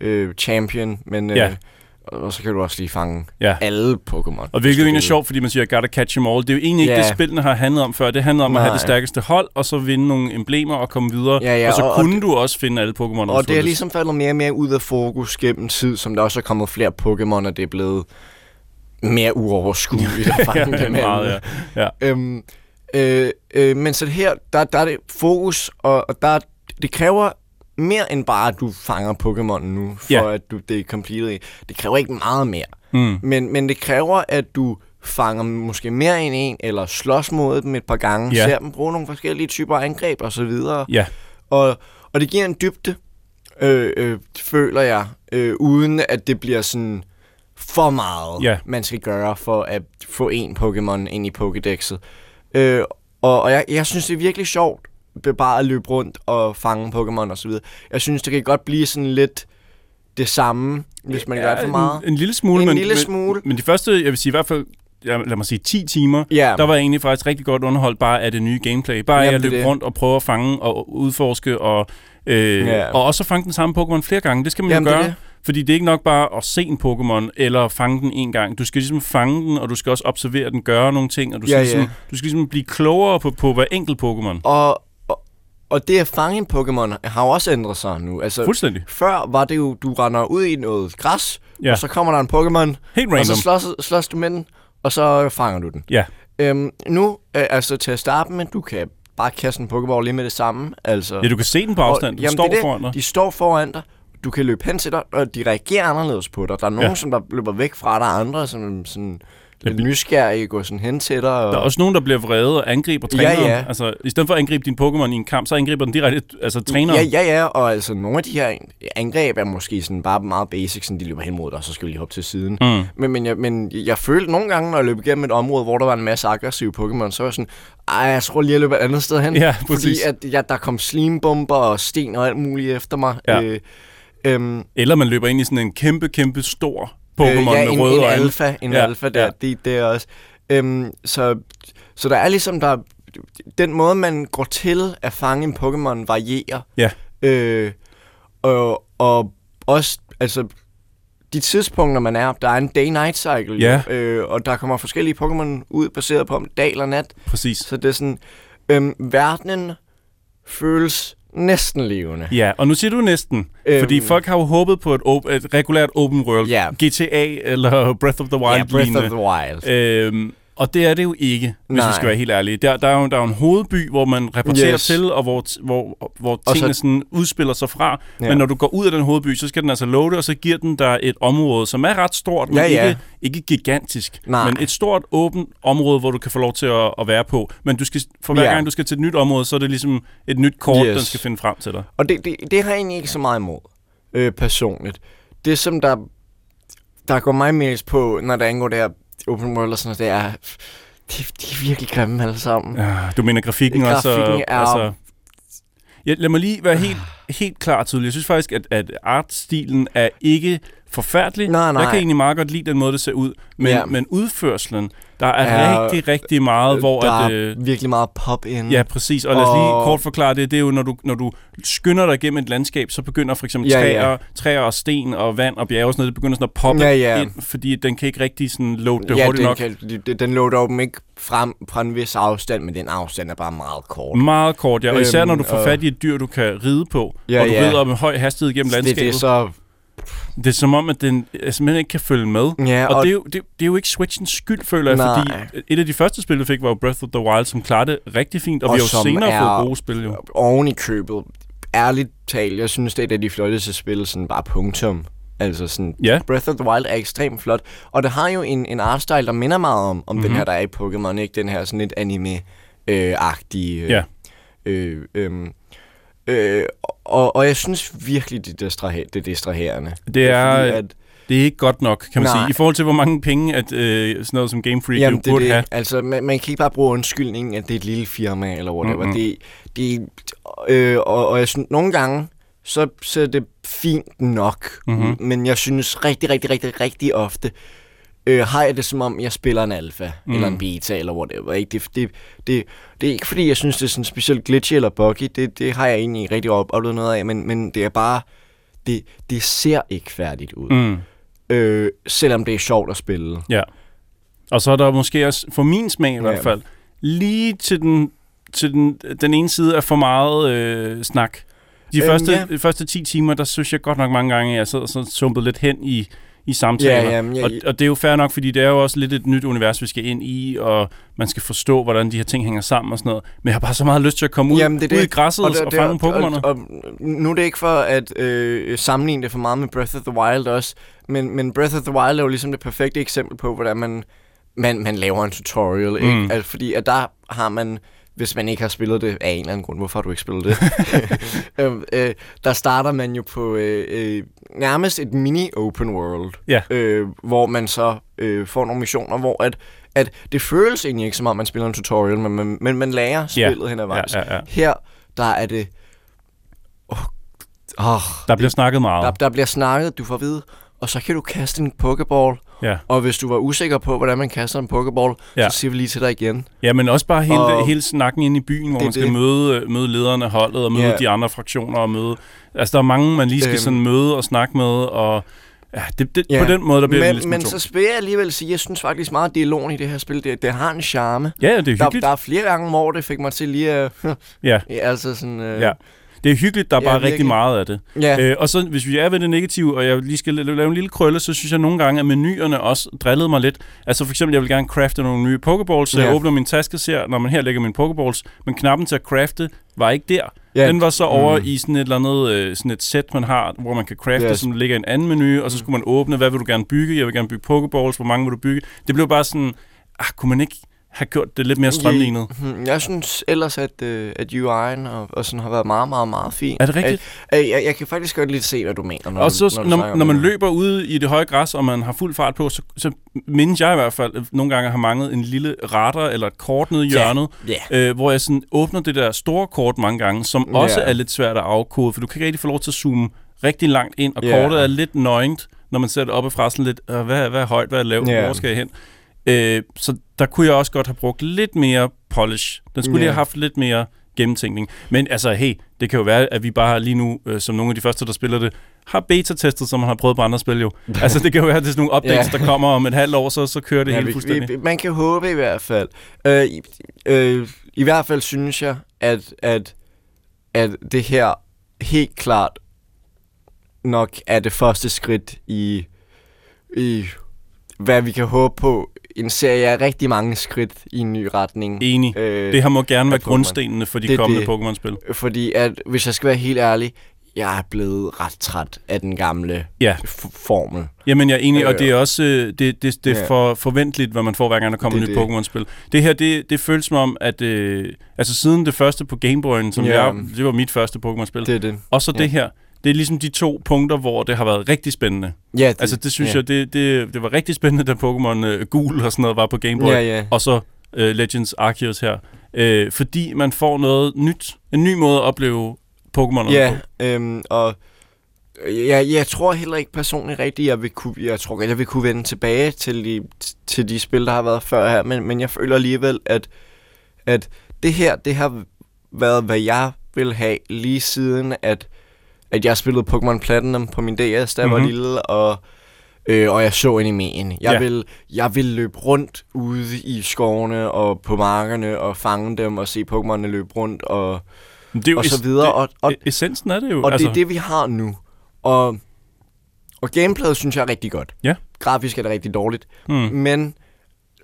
øh, champion, men øh, Ja. Og så kan du også lige fange Ja. alle Pokémon. Og hvilket egentlig er sjovt, fordi man siger, gotta catch them all. Det er jo egentlig ikke Ja. det, spillene har handlet om før. Det handler om at have Nej. det stærkeste hold, og så vinde nogle emblemer og komme videre. Ja, ja, og så og- og kunne det- du også finde alle Pokémon. Og det er ligesom faldet mere og mere ud af fokus gennem tid, som der også er kommet flere Pokémon, og det er blevet mere uoverskueligt at fange ja, dem meget, ja. ja. Øhm, øh, øh, men så her, der, der er det fokus, og, og der, det kræver mere end bare, at du fanger Pokémon nu, for Ja. at du, det er completed. Det kræver ikke meget mere. Mm. Men, men det kræver, at du fanger måske mere end en, eller slås mod dem et par gange, Ja. ser dem bruge nogle forskellige typer angreb og så videre. Ja. Og, og det giver en dybde, øh, øh, føler jeg, øh, uden at det bliver sådan for meget, Ja. man skal gøre for at få en Pokémon ind i Pokédexet. Øh, og og jeg, jeg synes, det er virkelig sjovt bare at løbe rundt og fange Pokémon og så videre. Jeg synes, det kan godt blive sådan lidt det samme, hvis man ja, gør det for meget. En, en lille smule. En men, lille men, smule. Men de første, jeg vil sige i hvert fald, ja, lad mig sige 10 timer, Ja. der var jeg egentlig faktisk rigtig godt underholdt bare af det nye gameplay. Bare Jamen, at det løbe det. rundt og prøve at fange og udforske, og, øh, Ja. og også fange den samme Pokémon flere gange. Det skal man Jamen, jo det gøre. det. Fordi det er ikke nok bare at se en Pokémon, eller fange den en gang. Du skal ligesom fange den, og du skal også observere den, gøre nogle ting, og du skal, Ja, ja. Ligesom, du skal ligesom blive klogere på, på hver enkelt Pokémon. Og, og, og det at fange en Pokémon har jo også ændret sig nu. Altså, Fuldstændig. Før var det jo, du render ud i noget græs, Ja. og så kommer der en Pokémon, Helt og så random. slås, slås du med den, og så fanger du den. Ja. Øhm, nu, øh, altså til at starte med, du kan bare kaste en Pokéball lige med det samme. Altså, Ja, du kan se den på afstand. Den står det foran dig. De står foran dig. Du kan løbe hen til dig, og de reagerer anderledes på dig. Der er nogen, Ja. som der løber væk fra dig, andre som sådan lidt nysgerrige går sådan hen til dig. Og... Der er også nogen, der bliver vrede og angriber træneren. Ja, ja. Altså, i stedet for at angribe din Pokémon i en kamp, så angriber den direkte altså, træneren. Ja, ja, ja, og altså nogle af de her angreb er måske sådan bare meget basic, sådan de løber hen mod dig, og så skal vi lige hoppe til siden. Mm. Men, men, jeg, men jeg følte nogle gange, når jeg løb igennem et område, hvor der var en masse aggressive Pokémon, så var jeg sådan, ej, jeg tror lige, jeg løber et andet sted hen. Ja, fordi at, ja, der kom slimbomber og sten og alt muligt efter mig. Ja. Øh, øhm, Eller man løber ind i sådan en kæmpe, kæmpe stor Pokémon øh, ja, med en, røde en øjne. alfa, en Ja, alfa der, ja. det, det er også. Øhm, så, så der er ligesom, der, den måde, man går til at fange en Pokémon varierer. Ja. Øh, og, og også, altså, de tidspunkter, man er, der er en day-night cycle, Ja. øh, og der kommer forskellige Pokémon ud, baseret på om dag eller nat. Præcis. Så det er sådan, øhm, verdenen føles næsten levende. Ja, og nu siger du næsten, Øhm. fordi folk har jo håbet på et, op- et regulært open world, Ja. GTA eller Breath of the Wild. Ja, Breath of the Wild. Øhm, og det er det jo ikke, hvis Nej. vi skal være helt ærlige. Der, der, er jo, der er jo en hovedby, hvor man rapporterer Yes. til, og hvor, hvor, hvor Og tingene så- sådan udspiller sig fra. Ja. Men når du går ud af den hovedby, så skal den altså loade, og så giver den dig et område, som er ret stort, men Ja, ja. Ikke, ikke gigantisk. Nej. Men et stort, åbent område, hvor du kan få lov til at, at være på. Men du skal, for hver Ja. gang du skal til et nyt område, så er det ligesom et nyt kort, Yes. den skal finde frem til dig. Og det, det, det har jeg egentlig ikke så meget imod, øh, personligt. Det, som der, der går mig mest på, når der angår det her open world og sådan noget, det er, de, de er virkelig grimme alle sammen. Ja, du mener grafikken, også? Grafikken er- Altså, ja, lad mig lige være helt, helt klar og tydelig. Jeg synes faktisk, at, at artstilen er ikke forfærdelig. Nej, nej. Jeg kan egentlig meget godt lide den måde, det ser ud. Men, Ja. men udførselen, der er Ja, rigtig, rigtig meget, hvor der at... er Øh, virkelig meget pop ind. Ja, præcis. Og lad os lige kort forklare det. Det er jo, når du, når du skynder dig gennem et landskab, så begynder for eksempel Ja, træer, ja. træer og sten og vand og bjerge og sådan noget, det begynder sådan at poppe Ja, ja. ind, fordi den kan ikke rigtig sådan load det ja, hurtigt den, nok. kan, den, loader dem ikke frem fra en vis afstand, men den afstand er bare meget kort. Meget kort, ja. Og især Øhm, når du får og- fat i et dyr, du kan ride på, Ja, og du ja. rider med høj hastighed gennem det, landskabet. det er så... Det er som om, at den simpelthen ikke kan følge med. Ja, og og- det er, jo, det, det er jo ikke Switchens skyld, føler jeg, Nej. fordi et af de første spil, vi fik, var jo Breath of the Wild, som klarede det rigtig fint, og, Og vi har jo senere er- fået gode spil, jo. oven i købet. Ærligt talt, jeg synes, det er et af de flotteste spil, sådan bare punktum. Altså sådan, Ja. Breath of the Wild er ekstremt flot. Og det har jo en, en artstyle, der minder meget om, om mm-hmm. den Mhm. her, der er i Pokémon, ikke? Den her sådan lidt anime-agtige... Øh, Ja. øh, øh, øh, og, og jeg synes virkelig, det, distraher, det er distraherende. Det er, Fordi at, det er ikke godt nok, kan man Nej. sige. I forhold til, hvor mange penge, at øh, sådan noget som Game Freak Jamen, jo det, burde det. have. Altså, man, man kan ikke bare bruge undskyldningen, at det er et lille firma, eller whatever. Mhm. Mm-hmm. Det, det, øh, og, og jeg synes, nogle gange, så ser det fint nok, Mhm. mm-hmm. men jeg synes rigtig, rigtig, rigtig, rigtig ofte, øh, har jeg det som om, jeg spiller en alfa, Mm. mm. eller en beta, eller whatever. Ikke? Det, det, det, det er ikke, fordi jeg synes, det er sådan specielt glitchy eller buggy. Det, det har jeg egentlig rigtig op- oplevet noget af, men, men det er bare, det, det ser ikke færdigt ud. Mm. Øh, selvom det er sjovt at spille. Ja. Og så er der måske også, for min smag i hvert fald, lige til den, til den, den ene side er for meget øh, snak. De Øhm, første, ja. første 10 timer, der synes jeg godt nok mange gange, at jeg sidder så sumpet lidt hen i, i samtaler. Ja, jamen, jeg- og, og det er jo fair nok, fordi det er jo også lidt et nyt univers, vi skal ind i, og man skal forstå, hvordan de her ting hænger sammen og sådan noget. Men jeg har bare så meget lyst til at komme ud, Jamen, det ud det. i græsset og, det- og fange nogle Pokémoner. Og, og, nu er det ikke for at øh, sammenligne det for meget med Breath of the Wild også, men, men Breath of the Wild er jo ligesom det perfekte eksempel på, hvordan man, man, man laver en tutorial, Mm. ikke? Altså, fordi at der har man hvis man ikke har spillet det af en eller anden grund. Hvorfor har du ikke spillet det? øhm, øh, der starter man jo på øh, øh, nærmest et mini-open world, Ja. øh, hvor man så øh, får nogle missioner, hvor at, at det føles egentlig ikke som om, man spiller en tutorial, men man, men man lærer spillet hen ad vejen. Ja, ja, ja. Her, der er det... Åh, oh, Der bliver snakket meget. der, der bliver snakket, du får at vide, og så kan du kaste en pokeball. Ja. Og hvis du var usikker på, hvordan man kaster en pokeball, Ja. så siger vi lige til dig igen. Ja, men også bare hele, Og- hele snakken ind i byen, hvor Det man skal det. møde, møde lederen af holdet, og møde Ja. de andre fraktioner, og møde... Altså, der er mange, man lige skal Øhm. sådan møde og snakke med, og... Ja, det, det, Ja. på den måde, der bliver det en men, lille men smule så vil jeg alligevel sige, jeg synes faktisk meget, at dialogen i det her spil, det, det har en charme. Ja, det er Der, hyggeligt. der er flere gange, hvor det fik mig til lige at... Ja, ja, altså sådan... Øh, ja. Det er hyggeligt, der er Ja, bare virkelig. rigtig meget af det. Ja. Øh, og så hvis vi er ved det negative, og jeg lige skal la- lave en lille krølle, så synes jeg nogle gange, at menuerne også drillede mig lidt. Altså for eksempel, jeg vil gerne crafte nogle nye pokeballs, så jeg Ja. åbner min taske og ser, når man her lægger mine pokeballs, men knappen til at crafte var ikke der. Ja. Den var så over Mm. i sådan et eller andet øh, sådan et sæt, man har, hvor man kan crafte, Yes. som ligger i en anden menu, og så skulle man åbne, hvad vil du gerne bygge? Jeg vil gerne bygge pokeballs, hvor mange vil du bygge? Det blev bare sådan, ah, kunne man ikke have gjort det lidt mere strømlignet? Hmm, Jeg synes ellers, at, øh, at UI'en og, og sådan har været meget, meget, meget fin. Er det rigtigt? Jeg, jeg, jeg kan faktisk godt lidt se, hvad du mener. Når Og så, når, du når, når, man løber ude i det høje græs, og man har fuld fart på, så, så mindes jeg i hvert fald, at nogle gange har manglet en lille radar eller et kort nede i hjørnet, Ja. øh, hvor jeg sådan åbner det der store kort mange gange, som også er lidt svært at afkode, for du kan ikke rigtig få lov til at zoome rigtig langt ind, og Ja. kortet er lidt nøgent, når man ser det oppefra sådan lidt, øh, hvad, hvad er højt, hvad er lavt, Ja. hvor skal jeg hen? Øh, så der kunne jeg også godt have brugt lidt mere polish. Den skulle lige Ja. have haft lidt mere gennemtænkning. Men altså, hey, det kan jo være, at vi bare lige nu, øh, som nogle af de første, der spiller det, har beta-testet, som man har prøvet på andre spil jo. altså, det kan jo være, at det er sådan nogle updates, Ja. der kommer om et halvt år, så, så kører det Ja, hele vi, fuldstændig. vi, man kan håbe i hvert fald. Øh, i, øh, I hvert fald synes jeg, at, at, at det her helt klart nok er det første skridt i, i hvad vi kan håbe på. En serie af rigtig mange skridt i en ny retning. Enig. Øh, Det her må gerne være af Pokémon. grundstenene for de Det kommende. Pokémon-spil. Fordi at, hvis jeg skal være helt ærlig, jeg er blevet ret træt af den gamle Ja. formel. Jamen, jeg er enig, og Øh, det er også øh, det, det, det er ja. for forventeligt, hvad man får, hver gang der kommer et nyt. Pokémon-spil. Det her, det, det føles som om, at øh, altså siden det første på Gameboy'en, som Ja. jeg, det var mit første Pokémon-spil, Det er det. og så Ja. det her, det er ligesom de to punkter, hvor det har været rigtig spændende. Ja, det, Altså, det synes ja. jeg, det, det, det var rigtig spændende, da Pokémon øh, Gul og sådan noget var på Game Boy. Ja, ja. Og så øh, Legends Arceus her. Øh, fordi man får noget nyt. En ny måde at opleve Pokémon Ja, på. øhm, og jeg, jeg tror heller ikke personligt rigtigt, jeg vil kunne, jeg tror jeg vil kunne vende tilbage til de, til de spil, der har været før her, men, men jeg føler alligevel, at, at det her, det har været, hvad jeg vil have lige siden, at, at jeg spillede Pokémon Platinum på min DS, da jeg mm-hmm. var Mhm. lille, og, øh, og jeg så animeen. Jeg, Ja. ja. vil, jeg vil løbe rundt ude i skovene og på markerne og fange dem og se Pokémon'erne løbe rundt og, Det er jo og så videre. Det, Og, og, e- essensen er det jo. og altså. det er det, vi har nu. Og, og gameplayet synes jeg er rigtig godt. Ja. Grafisk er det rigtig dårligt. Mm. Men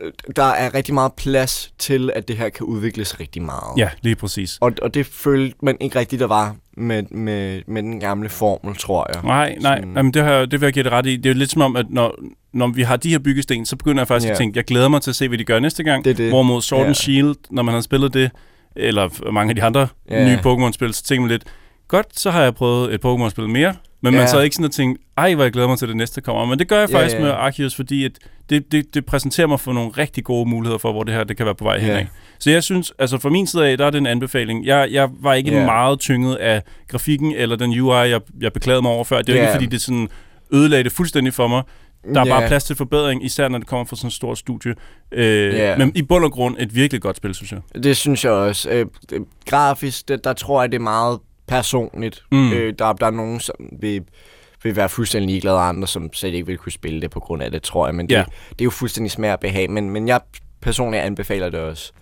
øh, der er rigtig meget plads til, at det her kan udvikles rigtig meget. Ja, lige præcis. Og, og det følte man ikke rigtigt, der var med, med, med den gamle formel, tror jeg. Nej, nej, Sådan- jamen, det, har, det vil jeg give det ret i. Det er jo lidt som om, at når, når vi har de her byggesten, så begynder jeg faktisk Ja. at tænke, jeg glæder mig til at se, hvad de gør næste gang. Det det. Hvorimod Sword Ja. and Shield, når man har spillet det, eller mange af de andre Ja. nye Pokémon-spil, så tænker man lidt, godt, så har jeg prøvet et Pokémon-spil mere, men man Ja. så ikke sådan at tænke, ej, hvor jeg glæder mig til det næste kommer. Men det gør jeg faktisk ja. med Arceus, fordi at det, det, det præsenterer mig for nogle rigtig gode muligheder for, hvor det her det kan være på vej Ja. henad. Så jeg synes, altså fra min side af, der er det en anbefaling. Jeg, jeg var ikke Ja. meget tynget af grafikken eller den UI, jeg, jeg beklagede mig over før. Det er jo Ja. ikke, fordi det sådan ødelagde det fuldstændig for mig. Der er Ja. bare plads til forbedring, især når det kommer fra sådan et stort studie. Øh, Ja. Men i bund og grund et virkelig godt spil, synes jeg. Det synes jeg også. Øh, grafisk, det, der tror jeg, det er meget personligt. Mm. Øh, der, der er nogen, som vil, vil være fuldstændig ligeglade, og andre, som slet ikke vil kunne spille det på grund af det, tror jeg. Men det, Ja. det er jo fuldstændig smag og behag. Men, men jeg personligt anbefaler det også.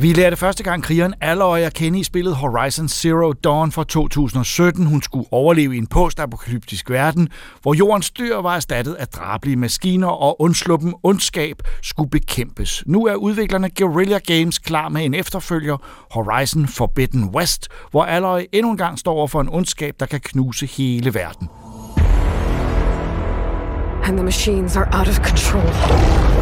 Vi lærte første gang krigeren Alloy at kende i spillet Horizon Zero Dawn fra 2017. Hun skulle overleve i en postapokalyptisk verden, hvor jordens dyr var erstattet af drabelige maskiner, og undsluppen ondskab skulle bekæmpes. Nu er udviklerne Guerrilla Games klar med en efterfølger, Horizon Forbidden West, hvor Alloy endnu en gang står over for en ondskab, der kan knuse hele verden. And the machines are out of control.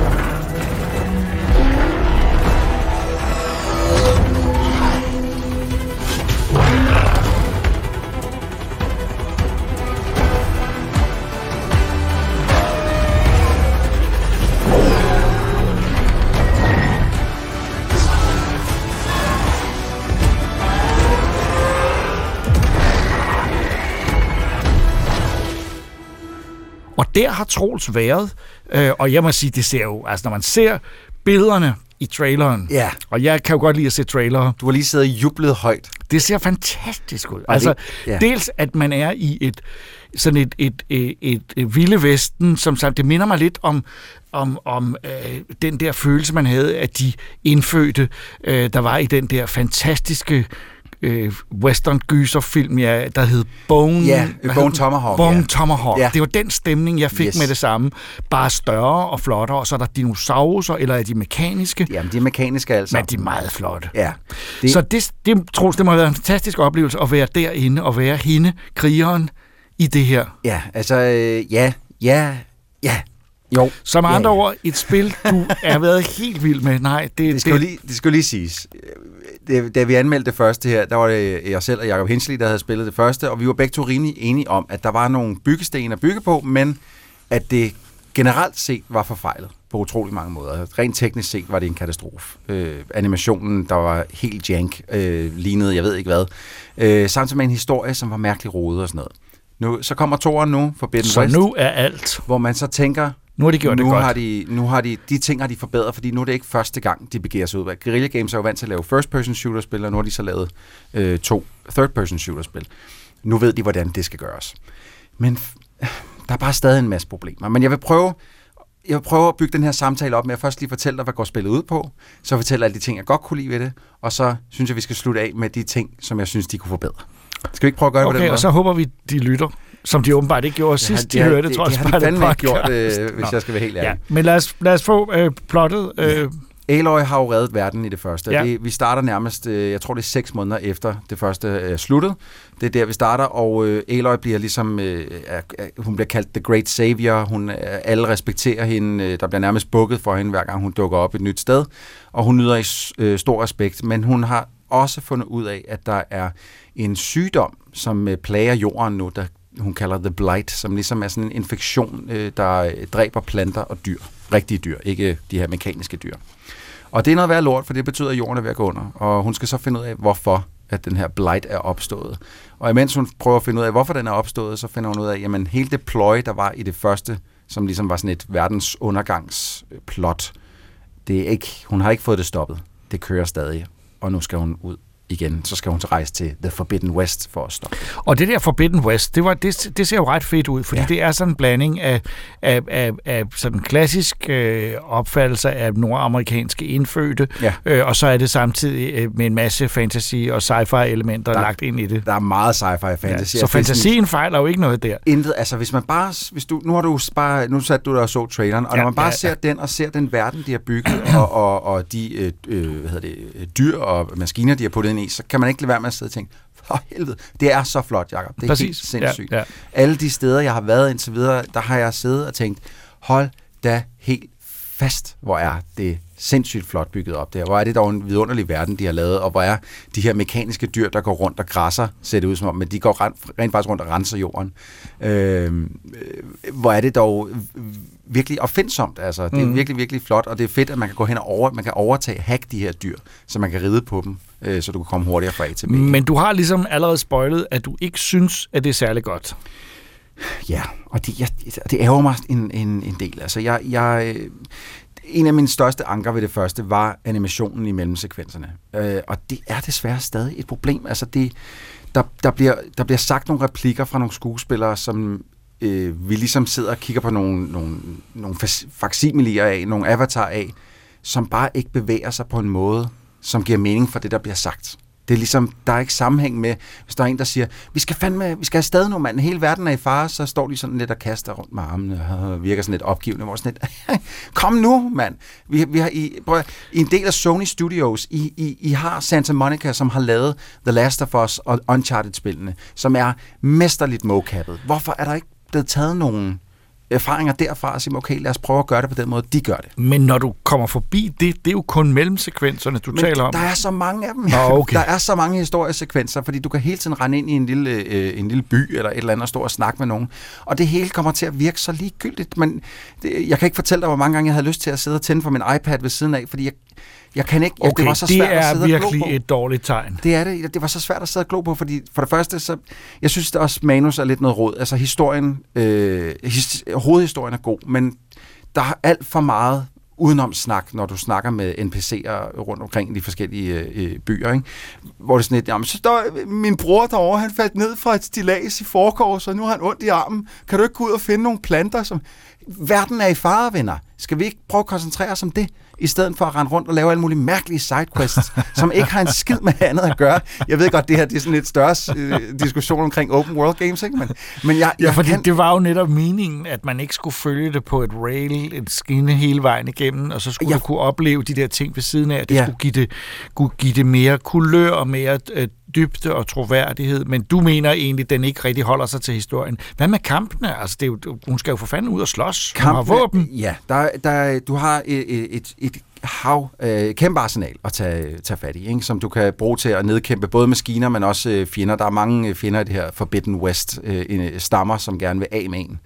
Og der har Troels været, øh, og jeg må sige, det ser jo, altså når man ser billederne i traileren, Ja. og jeg kan jo godt lide at se trailere, Du har lige siddet og jublet højt. det ser fantastisk ud. Og Altså, det- ja. dels at man er i et sådan et, et, et, et, et vilde vesten, som sagt, det minder mig lidt om, om, om øh, den der følelse, man havde af de indfødte, øh, der var i den der fantastiske øh, western gyserfilm, ja, der hed Bone... Ja, Bone? Tomahawk, Bone ja. Tomahawk. Ja. Det var den stemning, jeg fik Yes. med det samme. Bare større og flottere, og så er der dinosaurer, eller er de mekaniske? Jamen, de er mekaniske altså. Men de er meget flotte. Ja. Det, Så det, det, Troels, det må have været en fantastisk oplevelse at være derinde og være hende, krigeren, i det her. Ja, altså, øh, ja, ja, ja. Jo. Som Ja, andre ja. ord, et spil, du er været helt vild med. Nej, det, Det skal, jo lige, det skal lige siges. Det, da vi anmeldte det første her, der var det jeg selv og Jacob Hensley, der havde spillet det første, og vi var begge to rimelig enige om, at der var nogle byggesten at bygge på, men at det generelt set var forfejlet på utrolig mange måder. Rent teknisk set var det en katastrofe. Øh, animationen, der var helt jank, øh, lignede jeg ved ikke hvad. Øh, samtidig med en historie, som var mærkelig rodet og sådan noget. Nu, så kommer toren nu, Forbidden Så West, nu er alt. hvor man så tænker, Nu har de gjort nu det godt. Har de, nu har de, de ting har de forbedret, fordi nu er det ikke første gang, de begiver sig ud. af. Guerrilla Games er jo vant til at lave first-person shooter-spil, og nu har de så lavet øh, to third-person shooter-spil. Nu ved de, hvordan det skal gøres. Men der er bare stadig en masse problemer. Men jeg vil prøve, jeg vil prøve at bygge den her samtale op med at først lige fortælle dig, hvad går spillet ud på, så fortælle alle de ting, jeg godt kunne lide ved det, og så synes jeg, vi skal slutte af med de ting, som jeg synes, de kunne forbedre. Skal vi ikke prøve at gøre det på den Okay, måde? og så håber vi, de lytter, som de åbenbart ikke gjorde sidst, de, har- hørte, tror jeg, det, det har de Spejlet fandme ikke gjort, øh, hvis Nå. jeg skal være helt ærlig. Ja, men lad os, lad os få øh, plottet. Øh, Aloy har jo reddet verden i det første. Ja. Ja. Det, vi starter nærmest, øh, jeg tror det er seks måneder efter det første er sluttet. Det er der, vi starter, og øh, Aloy bliver ligesom, øh, er, hun bliver kaldt The Great Savior. Hun, øh, alle respekterer hende. Øh, der bliver nærmest bukket for hende, hver gang hun dukker op et nyt sted. Og hun nyder i øh, stor respekt, men hun har også fundet ud af, at der er en sygdom, som øh, plager jorden nu, der hun kalder The Blight, som ligesom er sådan en infektion, øh, der øh, dræber planter og dyr. Rigtige dyr, ikke de her mekaniske dyr. Og det er noget værd lort, for det betyder, at jorden er ved at gå under. Og hun skal så finde ud af, hvorfor at den her blight er opstået. Og imens hun prøver at finde ud af, hvorfor den er opstået, så finder hun ud af, jamen hele det ploy, der var i det første, som ligesom var sådan et verdens undergangsplot, øh, det er ikke, hun har ikke fået det stoppet. Det kører stadig, og nu skal hun ud igen. Så skal hun så rejse til The Forbidden West for at stoppe. Og det der Forbidden West, det, var, det, det ser jo ret fedt ud, fordi ja. Ja. det er sådan en blanding af, af, af, af sådan klassisk øh, opfattelse af nordamerikanske indfødte, Ja. øh, og så er det samtidig øh, med en masse fantasy og sci-fi elementer Der- lagt ind i det. Der er meget sci-fi fantasy. Ja, så sådan- fantasien fejler jo ikke noget der. Intet, altså hvis man bare, hvis du, nu har du bare, nu satte du der og så traileren, og Ja, når man bare ja, ser den, og ser den verden, de har bygget, og, og, og de øh, øh, hvad hedder det, øh, dyr og maskiner, de har puttet i, så kan man ikke lade være med at sidde og tænke, for helvede, det er så flot, Jacob. Det er Præcis. helt sindssygt. Ja, ja. Alle de steder, jeg har været indtil videre, der har jeg siddet og tænkt, hold da helt fast, hvor er det sindssygt flot bygget op der. Hvor er det dog en vidunderlig verden, de har lavet, og hvor er de her mekaniske dyr, der går rundt og græsser, ser det ud som om, men de går rent, rent faktisk rundt og renser jorden. Øh, øh, hvor er det dog virkelig opfindsomt, altså. Det er mm. virkelig, virkelig flot, og det er fedt, at man kan gå hen og over, man kan overtage, hack de her dyr, så man kan ride på dem, øh, så du kan komme hurtigere fra A til B. Men du har ligesom allerede spoilet, at du ikke synes, at det er særlig godt. Ja, og det, jeg, det ærger mig en, en, en del. Altså, jeg, jeg, øh, en af mine største anker ved det første var animationen i mellemsekvenserne. Øh, og det er desværre stadig et problem. Altså, det, der, der, bliver, der bliver sagt nogle replikker fra nogle skuespillere, som øh, vi ligesom sidder og kigger på nogle, nogle, nogle faksimilier af, nogle avatar af, som bare ikke bevæger sig på en måde, som giver mening for det, der bliver sagt. Det er ligesom, der er ikke sammenhæng med, hvis der er en, der siger, vi skal fandme, vi skal afsted nu, mand, hele verden er i fare, så står de sådan lidt og kaster rundt med armene, og virker sådan lidt opgivende, hvor sådan lidt, kom nu, mand. Vi, vi har i, prøv, i en del af Sony Studios, I, I, I har Santa Monica, som har lavet The Last of Us og Uncharted-spillene, som er mesterligt mocappet. Hvorfor er der ikke blevet taget nogen erfaringer derfra og sige, okay, lad os prøve at gøre det på den måde, de gør det. Men når du kommer forbi det, det er jo kun mellemsekvenserne, du Men taler om. der er så mange af dem. Nå, okay. Der er så mange historiesekvenser, fordi du kan hele tiden rende ind i en lille, øh, en lille by eller et eller andet og stå og snakke med nogen. Og det hele kommer til at virke så ligegyldigt. Men det, jeg kan ikke fortælle dig, hvor mange gange jeg havde lyst til at sidde og tænde for min iPad ved siden af, fordi jeg, jeg kan ikke... Okay, det var så det svært at er sidde og glo virkelig på. et dårligt tegn. Det er det. Det var så svært at sidde og glo på, fordi for det første, så, jeg synes det også, manus er lidt noget råd. Altså historien, øh, his, hovedhistorien er god, men der er alt for meget udenom snak, når du snakker med NPC'er rundt omkring i de forskellige øh, byer, ikke? hvor det er sådan lidt, jamen så står min bror derovre, han faldt ned fra et stilas i forkors, og nu har han ondt i armen. Kan du ikke gå ud og finde nogle planter, som... Verden er i fare, venner. Skal vi ikke prøve at koncentrere os om det, i stedet for at rende rundt og lave alle mulige mærkelige sidequests, som ikke har en skid med andet at gøre. Jeg ved godt, det her det er sådan lidt større øh, diskussion omkring open world games, ikke? Men, men jeg, Ja, jeg fordi kan, det var jo netop meningen, at man ikke skulle følge det på et rail, et skinne hele vejen igennem, og så skulle Ja. ja. du kunne opleve de der ting ved siden af. Det Ja. ja. skulle, give det, kunne give det mere kulør og mere øh, dybde og troværdighed, men du mener egentlig, at den ikke rigtig holder sig til historien. Hvad med kampene? Altså, det er jo, hun skal jo for fanden ud og slås. Hun har Kampene- våben. Ja, der, der, du har et, et, et hav, øh, kæmpe arsenal at tage, tage fat i, ikke? som du kan bruge til at nedkæmpe både maskiner, men også øh, fjender. Der er mange øh, fjender i det her Forbidden West, øh, øh stammer, som gerne vil af med en.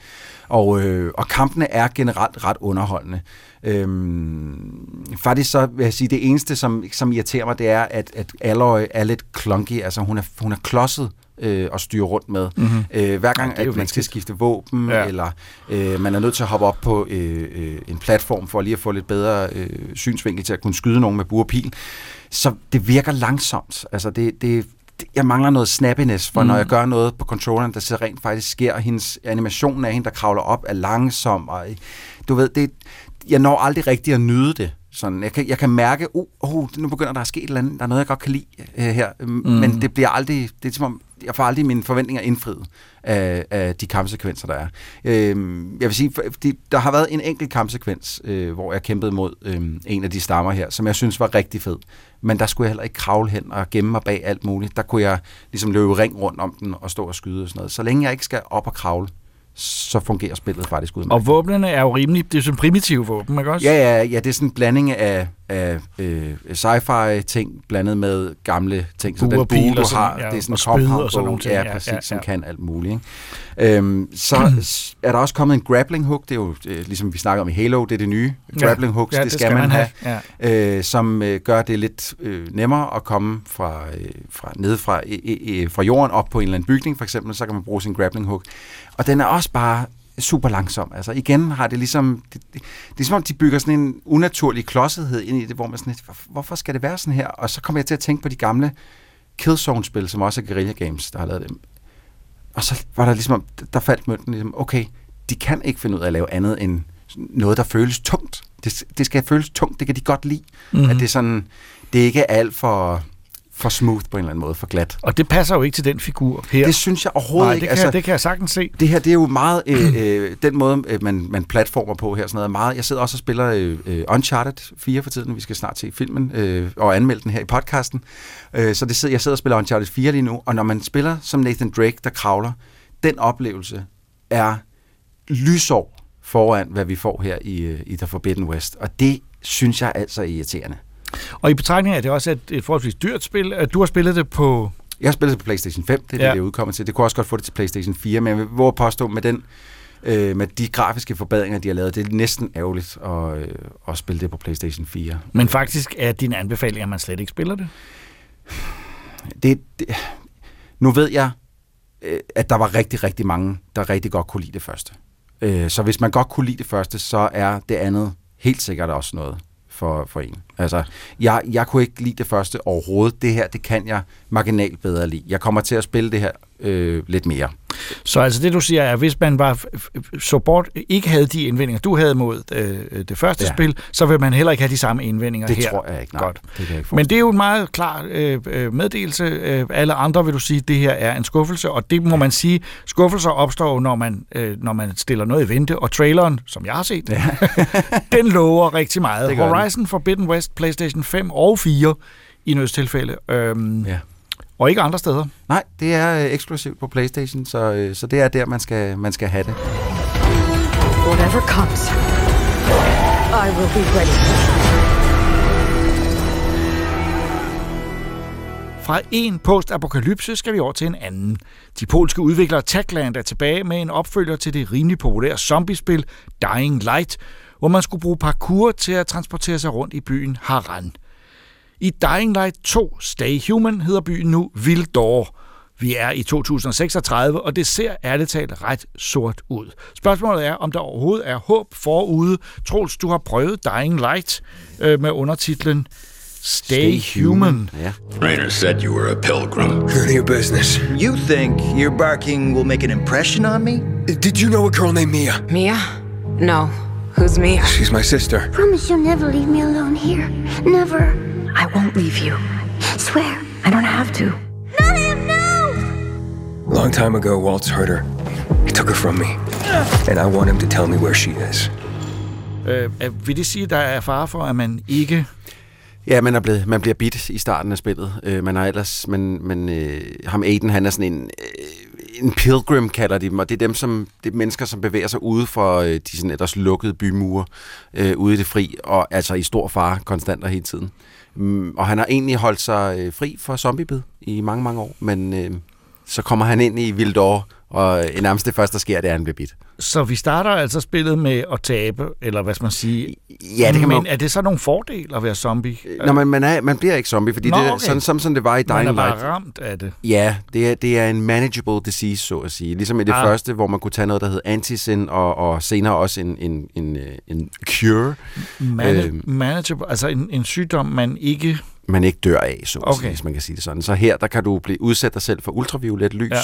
Og, øh, og kampene er generelt ret underholdende. Øhm, faktisk så vil jeg sige, det eneste, som, som irriterer mig, det er, at, at Aloy er lidt clunky. Altså hun er, hun er klodset øh, at styre rundt med. Mm-hmm. Øh, hver gang, Ja, at man skal skifte våben, ja. Eller øh, man er nødt til at hoppe op på øh, øh, en platform for lige at få lidt bedre øh, synsvinkel til at kunne skyde nogen med bur og pil. Så det virker langsomt. Altså det, det, jeg mangler noget snappiness, for mm. når jeg gør noget på controlleren, der så rent faktisk sker, hendes animation af hende, der kravler op, er langsom, og du ved, det, jeg når aldrig rigtig at nyde det. Sådan, jeg, kan, jeg kan mærke, uh, uh, nu begynder der at ske et eller andet, der er noget, jeg godt kan lide uh, her, mm. men det bliver aldrig, det er som om, jeg får aldrig mine forventninger indfriet af, af de kampsekvenser, der er. Øhm, jeg vil sige, fordi der har været en enkelt kampsekvens, øh, hvor jeg kæmpede mod øh, en af de stammer her, som jeg synes var rigtig fed. Men der skulle jeg heller ikke kravle hen og gemme mig bag alt muligt. Der kunne jeg ligesom løbe ring rundt om den og stå og skyde og sådan noget. Så længe jeg ikke skal op og kravle, så fungerer spillet faktisk udmærket. Og våbnene er jo rimelig, det er sådan primitive våben, ikke også? Ja, ja, ja, det er sådan en blanding af, af øh, sci-fi ting blandet med gamle ting. Så den bue, du har, ja, det er sådan en compound og sådan nogle ting, Ja, ja, præcis, ja, som ja. kan alt muligt. Ikke? Øhm, så er der også kommet en grappling hook, det er jo øh, ligesom vi snakker om i Halo, det er det nye. Grappling hooks, ja, det, skal man have. Ja. Øh, som øh, gør det lidt øh, nemmere at komme fra, øh, fra ned fra, øh, øh, fra jorden op på en eller anden bygning, for eksempel, så kan man bruge sin grappling hook. Og den er også bare super langsom. Altså igen har det ligesom, det, det, det er som om, de bygger sådan en unaturlig klodsethed ind i det, hvor man sådan lidt, "Hvor- hvorfor skal det være sådan her? Og så kommer jeg til at tænke på de gamle Killzone-spil, som også er Guerrilla Games, der har lavet dem. Og så var der ligesom, der faldt mønten ligesom, okay, de kan ikke finde ud af at lave andet end noget, der føles tungt. Det, det skal føles tungt, det kan de godt lide. Mm-hmm. Mhm. At det er sådan, det er ikke alt for, for smooth på en eller anden måde, for glat. Og det passer jo ikke til den figur her. Det synes jeg overhovedet Nej, ikke. det kan, altså, det kan jeg sagtens se. det her, det er jo meget øh, øh, den måde, øh, man, man platformer på her. Sådan noget. Meget, jeg sidder også og spiller øh, øh, Uncharted 4 for tiden. Vi skal snart se filmen øh, og anmelde den her i podcasten. Øh, så det sidder, jeg sidder og spiller Uncharted 4 lige nu, og når man spiller som Nathan Drake, der kravler, den oplevelse er lysår foran, hvad vi får her i, øh, i The Forbidden West. Og det synes jeg altså er irriterende. Og i betragtning af, det også er et, forholdsvis dyrt spil. at Du har spillet det på... Jeg har spillet det på PlayStation 5, det er ja. Det, det er udkommet til. Det kunne også godt få det til PlayStation 4, men jeg vil våge at påstå, med, den, øh, med de grafiske forbedringer, de har lavet, det er næsten ærgerligt at, øh, at spille det på PlayStation 4. Men faktisk er din anbefaling, at man slet ikke spiller det. Det, det, nu ved jeg, øh, at der var rigtig, rigtig mange, der rigtig godt kunne lide det første. Øh, så hvis man godt kunne lide det første, så er det andet helt sikkert også noget for, for en. Altså, jeg, jeg kunne ikke lide det første overhovedet. Det her, det kan jeg marginalt bedre lide. Jeg kommer til at spille det her øh, lidt mere. Så altså det, du siger, er, at hvis man var, så bort, ikke havde de indvendinger, du havde mod øh, det første Ja. ja. spil, så vil man heller ikke have de samme indvendinger Det her. tror jeg ikke, nej. Godt. Det kan jeg ikke Men det er jo en meget klar øh, øh, meddelelse. Øh, alle andre vil du sige, at det her er en skuffelse, og det må man sige, skuffelser opstår, når man, øh, når man stiller noget i vente, og traileren, som jeg har set, ja. den lover rigtig meget. Det gør den. Horizon Forbidden West, PlayStation 5 og 4 i nødstilfælde, øhm, Ja. Og ikke andre steder. Nej, det er øh, eksklusivt på PlayStation, så, øh, så det er der, man skal, man skal have det. Whatever comes, I will be ready. Fra en postapokalypse skal vi over til en anden. De polske udviklere Techland er tilbage med en opfølger til det rimelig populære zombiespil Dying Light, hvor man skulle bruge parkour til at transportere sig rundt i byen Haran. I Dying Light 2 Stay Human hedder byen nu Vildor. Vi er i 2036, og det ser ærligt talt ret sort ud. Spørgsmålet er, om der overhovedet er håb forude. Troels, du har prøvet Dying Light øh, med undertitlen Stay, Stay Human. Ja. Rainer said you were a pilgrim. None of your business. You think your barking will make an impression on me? Did you know a girl named Mia? Mia? No. Who's Mia? She's my sister. Promise you'll never leave me alone here. Never. I won't leave you. Swear. I don't have to. Not him, no! Long time ago, Waltz hurt her. He took her from me. And I want him to tell me where she is. Øh, øh, vil det sige, at der er fare for, at man ikke... Ja, man, er blevet, man bliver bit i starten af spillet. Øh, man har ellers, man, man, øh, ham Aiden, han er sådan en, øh, en pilgrim, kalder de dem, og det er dem, som, det er mennesker, som bevæger sig ude for øh, de sådan ellers lukkede bymure øh, ude i det fri, og altså i stor fare konstant og hele tiden. Mm, og han har egentlig holdt sig øh, fri for zombiebid i mange, mange år, men øh, så kommer han ind i Vildor, og øh, nærmest det første, der sker, det er, at han bliver bit. Så vi starter altså spillet med at tabe, eller hvad skal man sige? Ja, det kan man Men er det så nogle fordele at være zombie? Nå, men man, er, man bliver ikke zombie, fordi Nå, det er okay. sådan, som, som det var i Man er Dying bare Light. ramt af det. Ja, det er, det er en manageable disease, så at sige. Ligesom i det Ah. første, hvor man kunne tage noget, der hed antisin, og, og senere også en, en, en, øh, en cure, Man- øh, manageable, altså en, en sygdom, man ikke... man ikke dør af, så Okay. sige, hvis man kan sige det sådan. Så her, der kan du blive udsat dig selv for ultraviolet lys, Ja.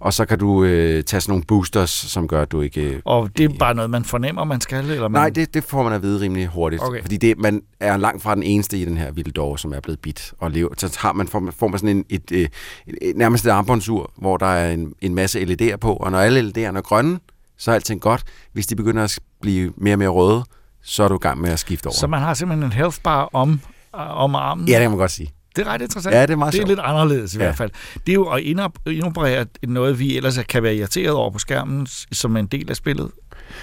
og så kan du øh, tage sådan nogle boosters, som gør, at du ikke... Øh, Og det er bare noget, man fornemmer, man skal, eller man... Nej, det, det får man at vide rimelig hurtigt. Okay. Fordi det, man er langt fra den eneste i den her Vildor, som er blevet bit og lever. Så har man, får, man, får man sådan en, et, et, et, et, nærmest et armbåndsur, hvor der er en, en masse LED'er på, og når alle LED'erne er grønne, så er alting godt. Hvis de begynder at blive mere og mere røde, så er du i gang med at skifte over. Så man har simpelthen en health bar om, om armen? Ja, det kan man godt sige. Det er ret interessant. Ja, det er meget Det er sjovt. lidt anderledes i Ja. hvert fald. Det er jo at indop- indoperere noget, vi ellers kan være irriteret over på skærmen, som en del af spillet.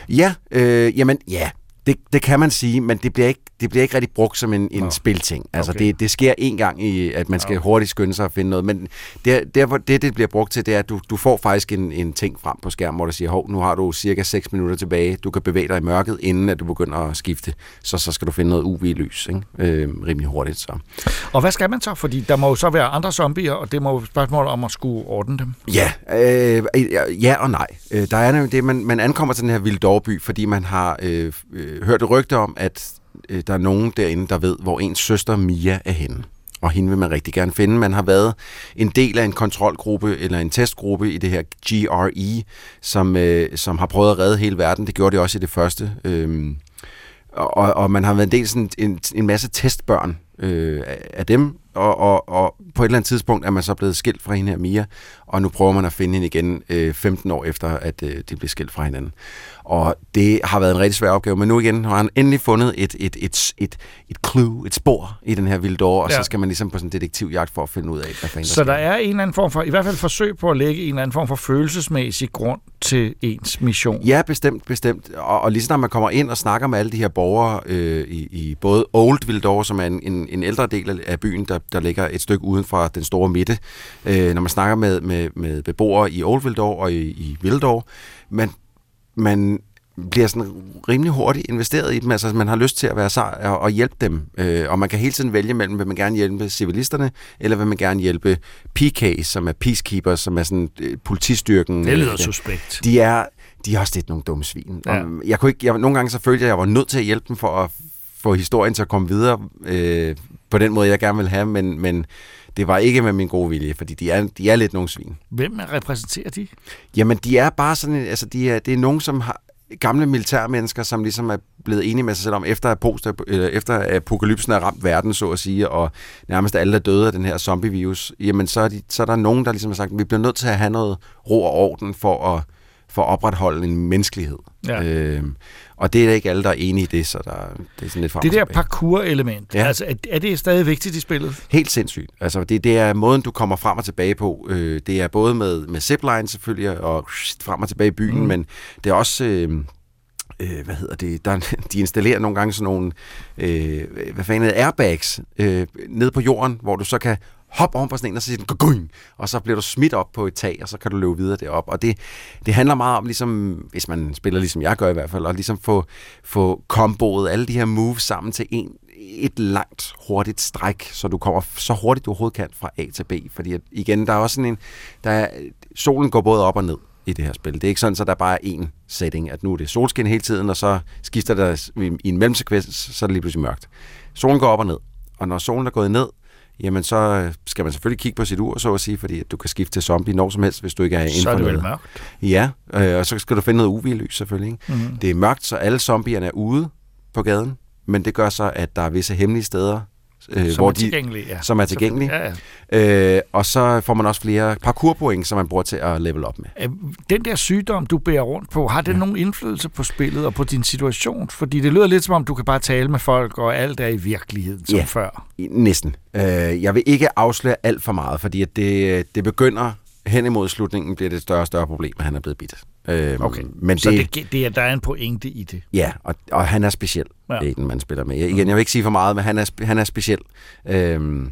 Ja, øh, jamen ja, det, det kan man sige, men det bliver ikke, det bliver ikke rigtig brugt som en, en spilting. Altså Okay. det, det sker en gang i, at man skal hurtigt skynde sig at finde noget, men det, der, hvor det, det bliver brugt til, det er, at du, du får faktisk en, en ting frem på skærmen, hvor der siger, hov, nu har du cirka 6 minutter tilbage, du kan bevæge dig i mørket, inden at du begynder at skifte, så, så skal du finde noget UV-lys, ikke? Øh, rimelig hurtigt. Så. Og hvad skal man så? Fordi der må jo så være andre zombier, og det må jo spørgsmål om at skulle ordne dem. Ja, øh, ja og nej. Øh, der er nemlig det, man, man ankommer til den her Vildorby, fordi man har øh, øh, Øh, hørt rygter rygte om, at øh, der er nogen derinde, der ved, hvor ens søster Mia er henne. Og hende vil man rigtig gerne finde. Man har været en del af en kontrolgruppe eller en testgruppe i det her GRE, som, øh, som har prøvet at redde hele verden. Det gjorde de også i det første. Øh, og, og man har været en del sådan en, en masse testbørn øh, af dem, og, og, og på et eller andet tidspunkt er man så blevet skilt fra hende her Mia, og nu prøver man at finde hende igen øh, 15 år efter, at øh, de blev skilt fra hinanden. Og det har været en rigtig svær opgave, men nu igen har han endelig fundet et, et, et, et, et clue, et spor i den her Vildor, og Ja. så skal man ligesom på sådan en detektivjagt for at finde ud af, hvad fanden Så sker. der er en eller anden form for, i hvert fald forsøg på at lægge en eller anden form for følelsesmæssig grund til ens mission. Ja, bestemt, bestemt. Og, og lige snart man kommer ind og snakker med alle de her borgere øh, i, i både Old Vildor, som er en, en, en ældre del af byen, der, der ligger et stykke uden for den store midte. Øh, når man snakker med, med, med beboere i Old Vildor og i, i Vildor, man, man bliver sådan rimelig hurtigt investeret i dem. Altså, man har lyst til at være sej og, og hjælpe dem. Øh, og man kan hele tiden vælge mellem, vil man gerne hjælpe civilisterne, eller vil man gerne hjælpe PK's, som er peacekeepers, som er sådan øh, politistyrken. Det lyder Øh, suspekt. De er, de er også lidt nogle dumme svin. Ja. Ja. Jeg kunne ikke, jeg, nogle gange så følte jeg, at jeg var nødt til at hjælpe dem for at få historien til at komme videre øh, på den måde, jeg gerne vil have, men, men det var ikke med min gode vilje, fordi de er, de er lidt nogle svin. Hvem repræsenterer de? Jamen, de er bare sådan, en- altså, de er, det er nogen, som har gamle militærmennesker, som ligesom er blevet enige med sig selv om, efter, post, øh, efter apokalypsen er ramt verden, så at sige, og nærmest alle er døde af den her zombie-virus, jamen så er, de, så er der nogen, der ligesom har sagt, vi bliver nødt til at have noget ro og orden for at, for at opretholde en menneskelighed. Ja. Øh, og det er ikke alle, der er enige i det, så der, det er sådan lidt Det der parkour-element, ja. Altså, er, det stadig vigtigt i spillet? Helt sindssygt. Altså, det, det er måden, du kommer frem og tilbage på. Øh, det er både med, med zipline selvfølgelig, og frem og tilbage i byen, Mm. men det er også... Øh, øh, hvad hedder det, der, de installerer nogle gange sådan nogle, øh, hvad fanden er airbags øh, ned på jorden, hvor du så kan hop oven på sådan en, og så siger den, "Gugung!" og så bliver du smidt op på et tag, og så kan du løbe videre derop. Og det, det handler meget om, ligesom, hvis man spiller ligesom jeg gør i hvert fald, at ligesom få, få komboet alle de her moves sammen til en, et langt, hurtigt stræk, så du kommer så hurtigt du overhovedet kan fra A til B. Fordi at, igen, der er også sådan en, der er, solen går både op og ned i det her spil. Det er ikke sådan, at der bare er én setting, at nu er det solskin hele tiden, og så skifter der i i en mellemsekvens, så er det lige pludselig mørkt. Solen går op og ned, og når solen er gået ned, jamen så øh, skal man selvfølgelig kigge på sit ur, så at sige, fordi at du kan skifte til zombie når som helst, hvis du ikke er inden Så er for det vel mørkt. Ja, øh, og så skal du finde noget UV-lys selvfølgelig. Ikke? Mhm. Det er mørkt, så alle zombierne er ude på gaden, men det gør så, at der er visse hemmelige steder, øh, Som hvor er de, ja. som er tilgængelige. Ja, ja. Øh, og så får man også flere parkourpoint, som man bruger til at level op med. Øh, Den der sygdom, du bærer rundt på, har den ja. nogen indflydelse på spillet og på din situation? Fordi det lyder lidt som om, du kan bare tale med folk, og alt er i virkeligheden som Ja. før. Næsten. Øh, jeg vil ikke afsløre alt for meget, fordi at det, det begynder hen imod slutningen, bliver det et større og større problem, at han er blevet bidt. Øh, Okay, men så det, det, det, er- der er en pointe i det. Ja, og, og han er speciel, Ja. ja. det er den, man spiller med. Igen, jeg vil ikke sige for meget, men han er, han er speciel. Øhm,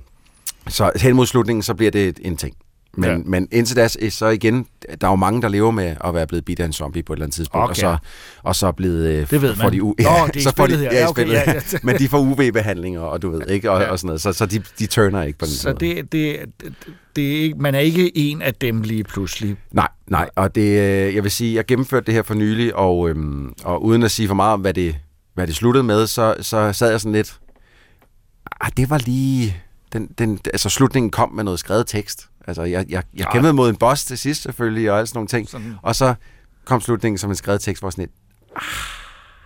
så hen mod slutningen, så bliver det et- en ting. Men, Ja. men indtil da, så igen, der er jo mange, der lever med at være blevet bidt af en zombie på et eller andet tidspunkt, Okay. og så, og så blevet... øh, Det ved man. De, u- Nå, det er så får de, her. Ja, okay, ja, ja. men de får UV-behandlinger, og du ved, ikke? Og, Ja. og sådan noget. Så, så de, de turner ikke på den Så måde. det, det, det er ikke, man er ikke en af dem lige pludselig. Nej, nej, og det, øh, jeg vil sige, jeg gennemførte det her for nylig, og, øhm, og uden at sige for meget om, hvad det, hvad det sluttede med, så, så sad jeg sådan lidt, ah, det var lige, den, den, altså slutningen kom med noget skrevet tekst. Altså, jeg, jeg, jeg Ah. kæmpede mod en boss til sidst selvfølgelig, og alle sådan nogle ting, Sådan. og så kom slutningen som en skrevet tekst, hvor sådan lidt,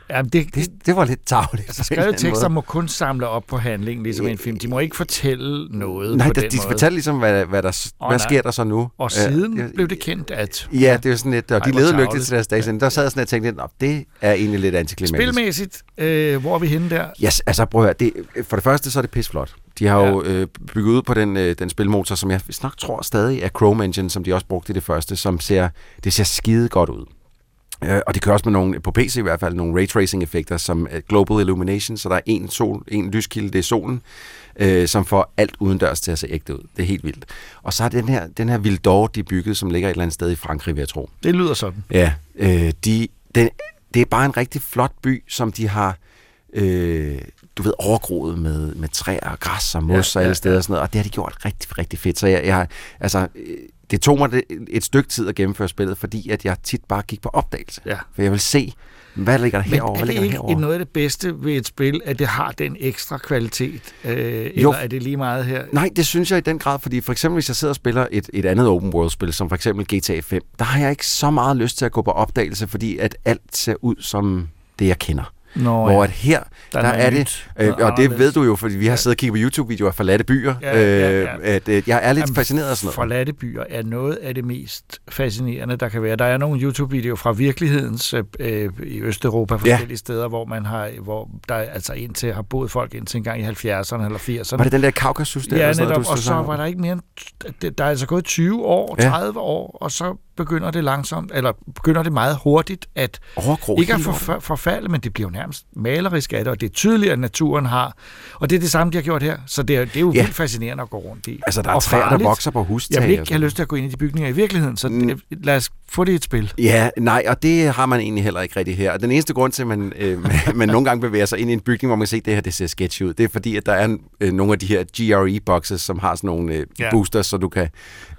Jamen, det, det, det var lidt tavligt. Altså, skrevet tekster må kun samle op på handlingen, ligesom en film. De må ikke fortælle noget Nej, på der, den de måde. fortalte ligesom, hvad, hvad, der, Åh, hvad nej. sker der så nu? Og Øh, siden jeg- blev det kendt, at... Ja, det er jo sådan lidt, og Ej, de levede lykkeligt til deres dage siden. Der sad jeg sådan og tænkte, at det er egentlig lidt antiklimatisk. Spilmæssigt, øh, hvor er vi henne der? Yes, altså prøv at høre, det, for det første så er det pisflot. De har ja. jo øh, bygget ud på den, øh, den spilmotor, som jeg nok tror stadig er Chrome Engine, som de også brugte i det første, som ser, det ser skide godt ud. Øh, og det kører også med nogle, på PC i hvert fald, nogle raytracing-effekter, som Global Illumination, så der er en, sol, en lyskilde, det er solen, øh, som får alt udendørs til at se ægte ud. Det er helt vildt. Og så er den her, den her Vildor, de byggede, som ligger et eller andet sted i Frankrig, vil jeg tro. Det lyder sådan. Ja, øh, de, den, det er bare en rigtig flot by, som de har, øh, du ved, overgroet med, med træer og græs og mos Ja, og alle ja, steder og sådan noget, og det har de gjort rigtig, rigtig fedt. Så jeg, jeg altså, øh, det tog mig et stykke tid at gennemføre spillet, fordi at jeg tit bare gik på opdagelse. Ja. For jeg vil se, hvad ligger der Men herovre, er hvad det ikke herovre? noget af det bedste ved et spil, at det har den ekstra kvalitet? Øh, eller Jo. er det lige meget her? Nej, det synes jeg i den grad, fordi for eksempel hvis jeg sidder og spiller et, et andet open world spil, som for eksempel GTA 5, der har jeg ikke så meget lyst til at gå på opdagelse, fordi at alt ser ud som det, jeg kender. Nå, Hvor ja. at her, Der der, er der noget er det, øh, og det ved du jo, fordi vi har siddet og kigget på YouTube-videoer af forladte byer, Ja, ja, ja. øh, at øh, jeg er lidt Jamen, fascineret af sådan noget. Forladte byer er noget af det mest fascinerende, der kan være. Der er nogle YouTube-videoer fra virkelighedens øh, øh, i Østeuropa, forskellige steder, hvor man har, hvor der altså indtil har boet folk indtil en gang i 70'erne eller 80'erne. Var det den der Kaukasus der? Ja, netop, og så var der ikke mere end, der er altså gået 20 år, Ja. 30 år, og så begynder det langsomt, eller begynder det meget hurtigt at Overgro ikke at forf- forfalde, men det bliver jo nærmest malerisk af det, og det er tydeligt, at naturen har, og det er det samme, de har gjort her, så det er, det er jo Ja. vildt fascinerende at gå rundt i. Altså, der er Og træer, der farligt. vokser på hustag Jeg vil ikke have lyst til at gå ind i de bygninger i virkeligheden, så Mm. lad os få det i et spil. Ja, nej, og det har man egentlig heller ikke rigtig her. Og den eneste grund til, at man, øh, man, nogle gange bevæger sig ind i en bygning, hvor man kan se, at det her det ser sketchy ud, det er fordi, at der er øh, nogle af de her GRE-boxes, som har sådan nogle øh, Ja. boosters, så du kan,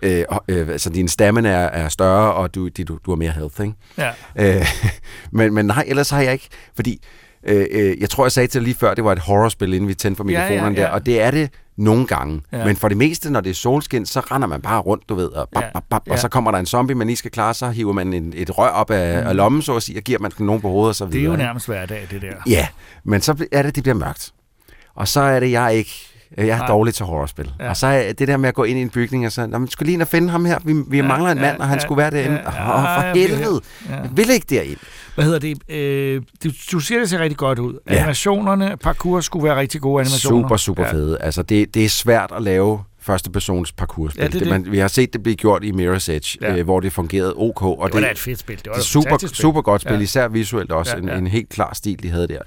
øh, øh, altså din stamina er, er større, og du, de, du, du har mere health, ikke? Ja. Øh, men, men nej, ellers har jeg ikke, fordi øh, øh, jeg tror, jeg sagde til dig lige før, det var et horrorspil, inden vi tændte for Ja, ja, mikrofonerne ja. der, og det er det nogle gange. Ja. Ja. Men for det meste, når det er solskin, så render man bare rundt, du ved, og, bap, Ja. bap, bap, Ja. og så kommer der en zombie, man lige skal klare, så hiver man en, et rør op af, Mm. af lommen, så at sige, og giver man nogen på hovedet og så Det videre. er jo ikke? nærmest hverdag, det der. Ja, men så er det, det bliver mørkt. Og så er det, jeg ikke... Jeg er Nej. dårlig til horrorspil. Ja. Ja. Og så det der med at gå ind i en bygning og så... Nå, men skulle lige ind og finde ham her. Vi, vi Ja, ja, mangler en ja, mand, og han ja, skulle være derinde. ja, Åh, ja, for jeg vil- helvede. ja. Jeg vil ikke derind. Hvad hedder det? Øh, du, du siger, det ser rigtig godt ud. Ja. Animationerne, parkour skulle være rigtig gode animationer. Super, super Ja. fede. Altså, det, det er svært at lave første persons parkourspil. Ja, det er det. Man, vi har set det blive gjort i Mirror's Edge, Ja. øh, hvor det fungerede ok. Og Det var da et fedt spil. Det var det et super, spil. super godt spil, Ja. især visuelt også. Ja. ja. En, en helt klar stil, de havde der.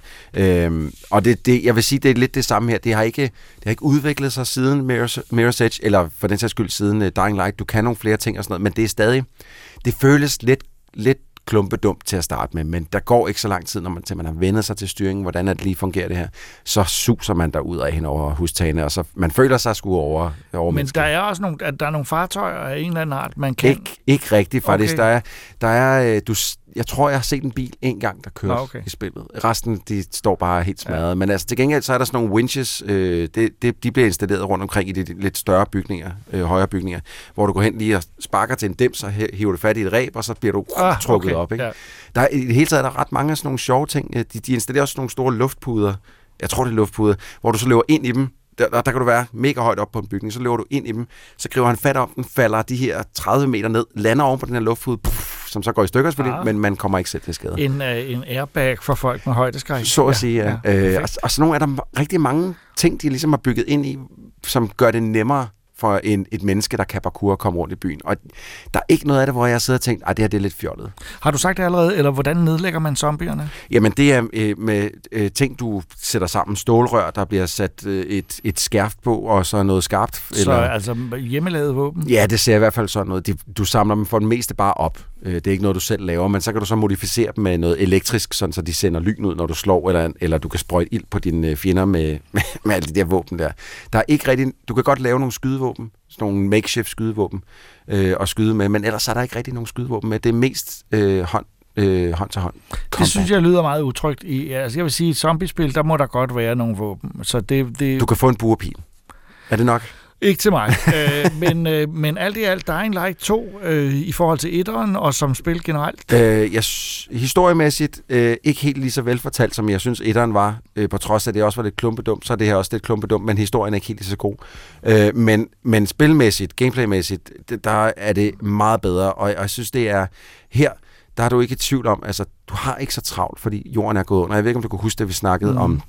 Øhm, og det, det, jeg vil sige, det er lidt det samme her. Det har ikke, det har ikke udviklet sig siden Mirror's, Mirror's Edge, eller for den sags skyld siden uh, Dying Light. Du kan nogle flere ting og sådan noget, men det er stadig, det føles lidt, lidt klumpedumt til at starte med, men der går ikke så lang tid, når man, til man har vendet sig til styringen, hvordan det lige fungerer det her, så suser man derud af hen over hustagene, og så man føler sig sgu over, over Men mennesker. der er også nogle, at der er nogle fartøjer af en eller anden art, man kan... Ikke, ikke rigtigt, faktisk. Okay. Der er, der er, øh, du, jeg tror, jeg har set en bil en gang, der kører Nå, okay. i spillet. Resten, de står bare helt smadret. Ja. Men altså, til gengæld, så er der sådan nogle winches, øh, det, det, de bliver installeret rundt omkring i de lidt større bygninger, øh, højere bygninger, hvor du går hen lige og sparker til en dims, og he- hiver du fat i et ræb, og så bliver du Ah, trukket okay. op. Ikke? Ja. Der er, I det hele taget er der ret mange af sådan nogle sjove ting. Øh, De, de installerer også sådan nogle store luftpuder. Jeg tror, det er luftpuder, hvor du så løber ind i dem. Der, der, der kan du være mega højt op på en bygning, så løber du ind i dem, så griber han fat om den, falder de her 30 meter ned, lander oven på den her luftpude, puff, som så går i stykker selvfølgelig, Ah. men man kommer ikke selv til skade. En, øh, en airbag for folk med højdeskræk. Så at sige, ja. ja øh, og, og så nogle er der rigtig mange ting, de ligesom har bygget ind i, som gør det nemmere for en, et menneske, der kan parkour at komme rundt i byen. Og der er ikke noget af det, hvor jeg sidder og tænkt, at det her det er lidt fjollet. Har du sagt det allerede, eller hvordan nedlægger man zombierne? Jamen det er øh, med øh, ting, du sætter sammen. Stålrør, der bliver sat øh, et, et skærft på, og så noget skarpt. Så altså hjemmelavet våben? Ja, det ser i hvert fald sådan noget. De, du samler dem for det meste bare op. Øh, Det er ikke noget, du selv laver, men så kan du så modificere dem med noget elektrisk, sådan så de sender lyn ud, når du slår, eller, eller du kan sprøjte ild på dine øh, fjender med, med, med alle de der våben der. Der er ikke rigtig, du kan godt lave nogle skydevåben, sådan nogle makeshift skydevåben, øh, og skyde med, men ellers er der ikke rigtig nogen skydevåben med. Det er mest øh, hånd, øh, hånd til hånd. Det synes jeg lyder meget utrygt. I, altså jeg vil sige, i et zombiespil, der må der godt være nogle våben. Så det, det... Du kan få en buerpil. Er det nok? Ikke til mig. øh, men, øh, men alt i alt, Dying Light 2 øh, i forhold til etteren, og som spil generelt. Øh, jeg, historiemæssigt øh, ikke helt lige så velfortalt, som jeg synes, etteren var. Øh, på trods af, at det også var lidt klumpedumt, så er det her også lidt klumpedumt, men historien er ikke helt lige så god. Øh, men, men spilmæssigt, gameplaymæssigt, der er det meget bedre, og, og jeg synes, det er her, der er du ikke i tvivl om, altså, du har ikke så travlt, fordi jorden er gået under. Jeg ved ikke, om du kunne huske, at vi snakkede mm. om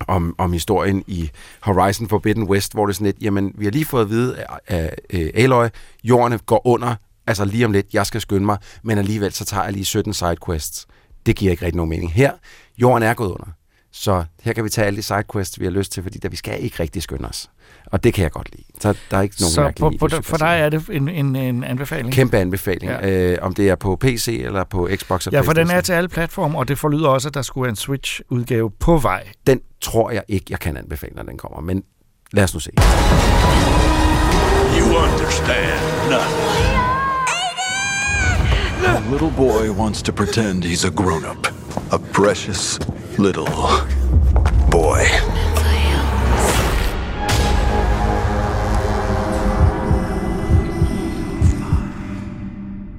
om, om historien i Horizon Forbidden West, hvor det er sådan lidt, jamen, vi har lige fået at vide af, Aloy, jorden går under, altså lige om lidt, jeg skal skynde mig, men alligevel så tager jeg lige 17 sidequests. Det giver ikke rigtig nogen mening. Her, jorden er gået under. Så her kan vi tage alle de sidequests, vi har lyst til, fordi der, vi skal ikke rigtig skynde os. Og det kan jeg godt lide. Så der er ikke nogen Så på, på, for dig er det en, en, en anbefaling? Kæmpe anbefaling. Ja. Øh, om det er på PC eller på Xbox og Ja, for den er til alle platforme, og det forlyder også, at der skulle være en Switch-udgave på vej. Den tror jeg ikke, jeg kan anbefale, når den kommer. Men lad os nu se. You understand nothing. A little boy wants to pretend he's a grown up. A precious little boy.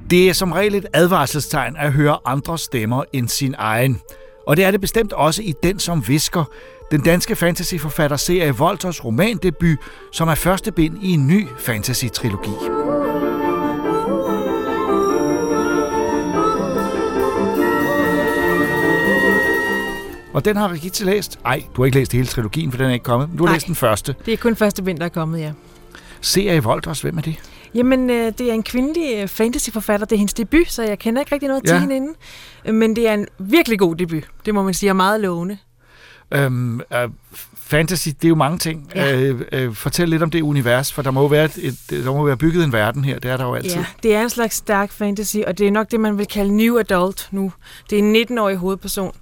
Det er som regel et advarselstegn at høre andre stemmer end sin egen. Og det er det bestemt også i Den som visker, den danske fantasyforfatter serie Volters romandebut, som er første bind i en ny fantasy-trilogi. Og den har Rigitte læst. Ej, du har ikke læst hele trilogien, for den er ikke kommet. Du har Nej. læst den første. Det er kun første vind, der er kommet, ja. Serie Volters, hvem er det? Jamen, øh, det er en kvindelig øh, fantasyforfatter. Det er hendes debut, så jeg kender ikke rigtig noget Ja. til hende inden. Øh, Men det er en virkelig god debut. Det må man sige er meget lovende. Øhm, øh, fantasy, det er jo mange ting. Ja. Øh, øh, fortæl lidt om det univers, for der må jo være, et, der må være bygget en verden her. Det er der jo altid. Ja, det er en slags stærk fantasy, og det er nok det, man vil kalde new adult nu. Det er en 19-årig hovedperson.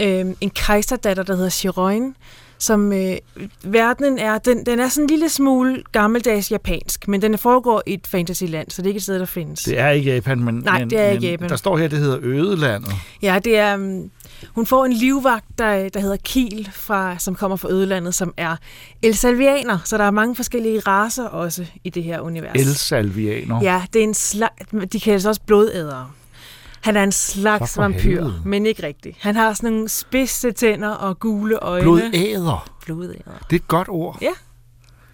Øhm, en kejserdatter, der hedder Chiroin, som øh, verdenen er, den, den er sådan en lille smule gammeldags japansk, men den foregår i et fantasyland, så det er ikke et sted, der findes. Det er ikke Japan, men, Nej, men, det er ikke men Japan. der står her, det hedder Ødelandet. Ja, det er... Hun får en livvagt, der, der hedder Kiel, fra, som kommer fra Ødelandet, som er elsalvianer, så der er mange forskellige raser også i det her univers. Elsalvianer. Ja, det er en slags... De kaldes også blodædere. Han er en slags vampyr, helvede. men ikke rigtigt. Han har sådan nogle spidse tænder og gule øjne. Blodæder. Blodæder. Det er et godt ord. Ja,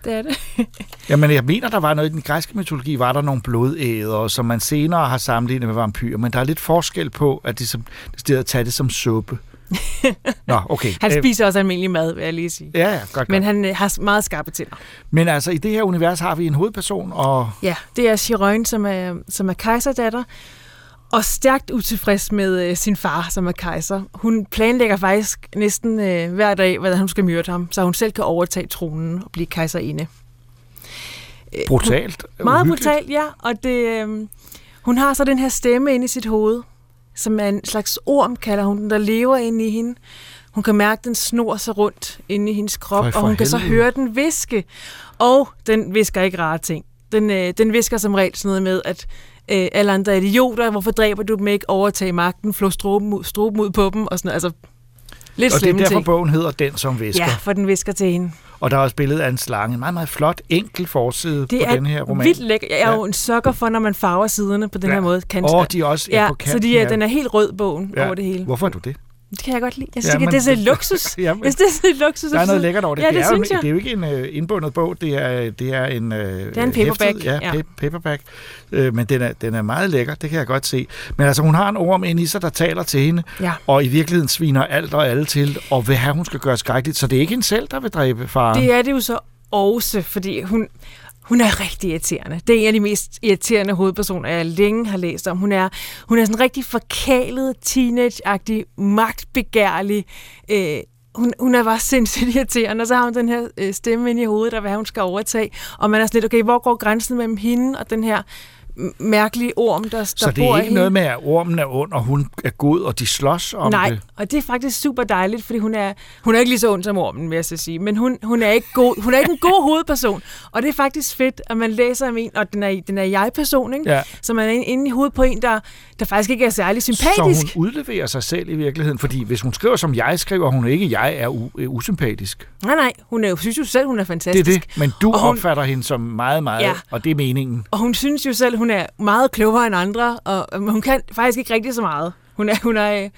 det er det. Jamen, jeg mener, der var noget i den græske mytologi, var der nogle blodædere, som man senere har sammenlignet med vampyrer, men der er lidt forskel på, at de som, at tage det som suppe. Nå, okay. Han Øh, spiser også almindelig mad, vil jeg lige sige. Ja, ja, godt, Men godt. han øh, har meget skarpe tænder. Men altså, i det her univers har vi en hovedperson, og Ja, det er Chiron, som er, som er kejserdatter, og stærkt utilfreds med øh, sin far, som er kejser. Hun planlægger faktisk næsten øh, hver dag, hvordan hun skal myrde ham, så hun selv kan overtage tronen og blive kejserinde. Øh, brutalt. Hun, meget uhyggeligt. brutalt, ja. Og det, øh, hun har så den her stemme inde i sit hoved, som er en slags orm, kalder hun den, der lever inde i hende. Hun kan mærke, at den snor sig rundt inde i hendes krop, For- og hun kan så helvede. høre den viske. Og den visker ikke rare ting. Den, øh, den visker som regel sådan noget med, at øh, alle andre er idioter, hvorfor dræber du dem ikke, overtage magten, flå struben ud, struben ud på dem, og sådan. Altså, lidt og det er derfor, ting. bogen hedder Den, som visker. Ja, for den visker til hende. Og der er også billedet af en slange. En meget, meget flot, enkel forside Det på er den her roman. vildt lækkert. Jeg er jo en sokker for, når man farver siderne på den Ja. her måde. Åh, de er også, ja, på så kanten, de er, ja. den er helt rød, bogen, Ja. over det hele. Hvorfor er du det? Det kan jeg godt lide. Jeg Ja, synes, ja, men- det er så luksus. Jamen, jeg synes, det er så luksus. Der er noget lækkert over det. Ja, det, det, er jo, synes en- jeg. det er jo ikke en uh, indbundet bog, det er, det er en, uh, det er en paperback, Ja, ja. ja. paperback. Uh, men den er, den er meget lækker, det kan jeg godt se. Men altså, hun har en orm inde i sig, der taler til hende, Ja. og i virkeligheden sviner alt og alle til, og vil have, hun skal gøre skrækkeligt. Så det er ikke hende selv, der vil dræbe faren. Det er det jo så også, fordi hun, hun er rigtig irriterende. Det er en af de mest irriterende hovedpersoner, jeg længe har læst om. Hun er, hun er sådan rigtig forkælet, teenage-agtig, magtbegærlig. Øh, hun, hun er bare sindssygt irriterende, og så har hun den her øh, stemme ind i hovedet, der hvad hun skal overtage. Og man er sådan lidt, okay, hvor går grænsen mellem hende og den her m- mærkelige orm, der, der så det bor er i ikke hende? noget med, at ormen er ond, og hun er god, og de slås om Nej, det. og det er faktisk super dejligt, fordi hun er, hun er ikke lige så ond som ormen, vil jeg så sige, men hun, hun, er ikke god, hun er ikke en god hovedperson, og det er faktisk fedt, at man læser om en, og den er, den er jeg-person, ikke? Ja. så man er inde- i hovedet på en, der, der faktisk ikke er særlig sympatisk. Så hun udleverer sig selv i virkeligheden, fordi hvis hun skriver som jeg skriver, hun ikke jeg er u- øh, usympatisk. Nej, nej, hun er jo, synes jo selv, hun er Det fantastisk. er det, men du Og hun- opfatter hende som meget, meget, Ja. og det er meningen. Og hun synes jo selv, hun er meget klogere end andre, og hun kan faktisk ikke rigtig så meget. Hun er, hun er, øh,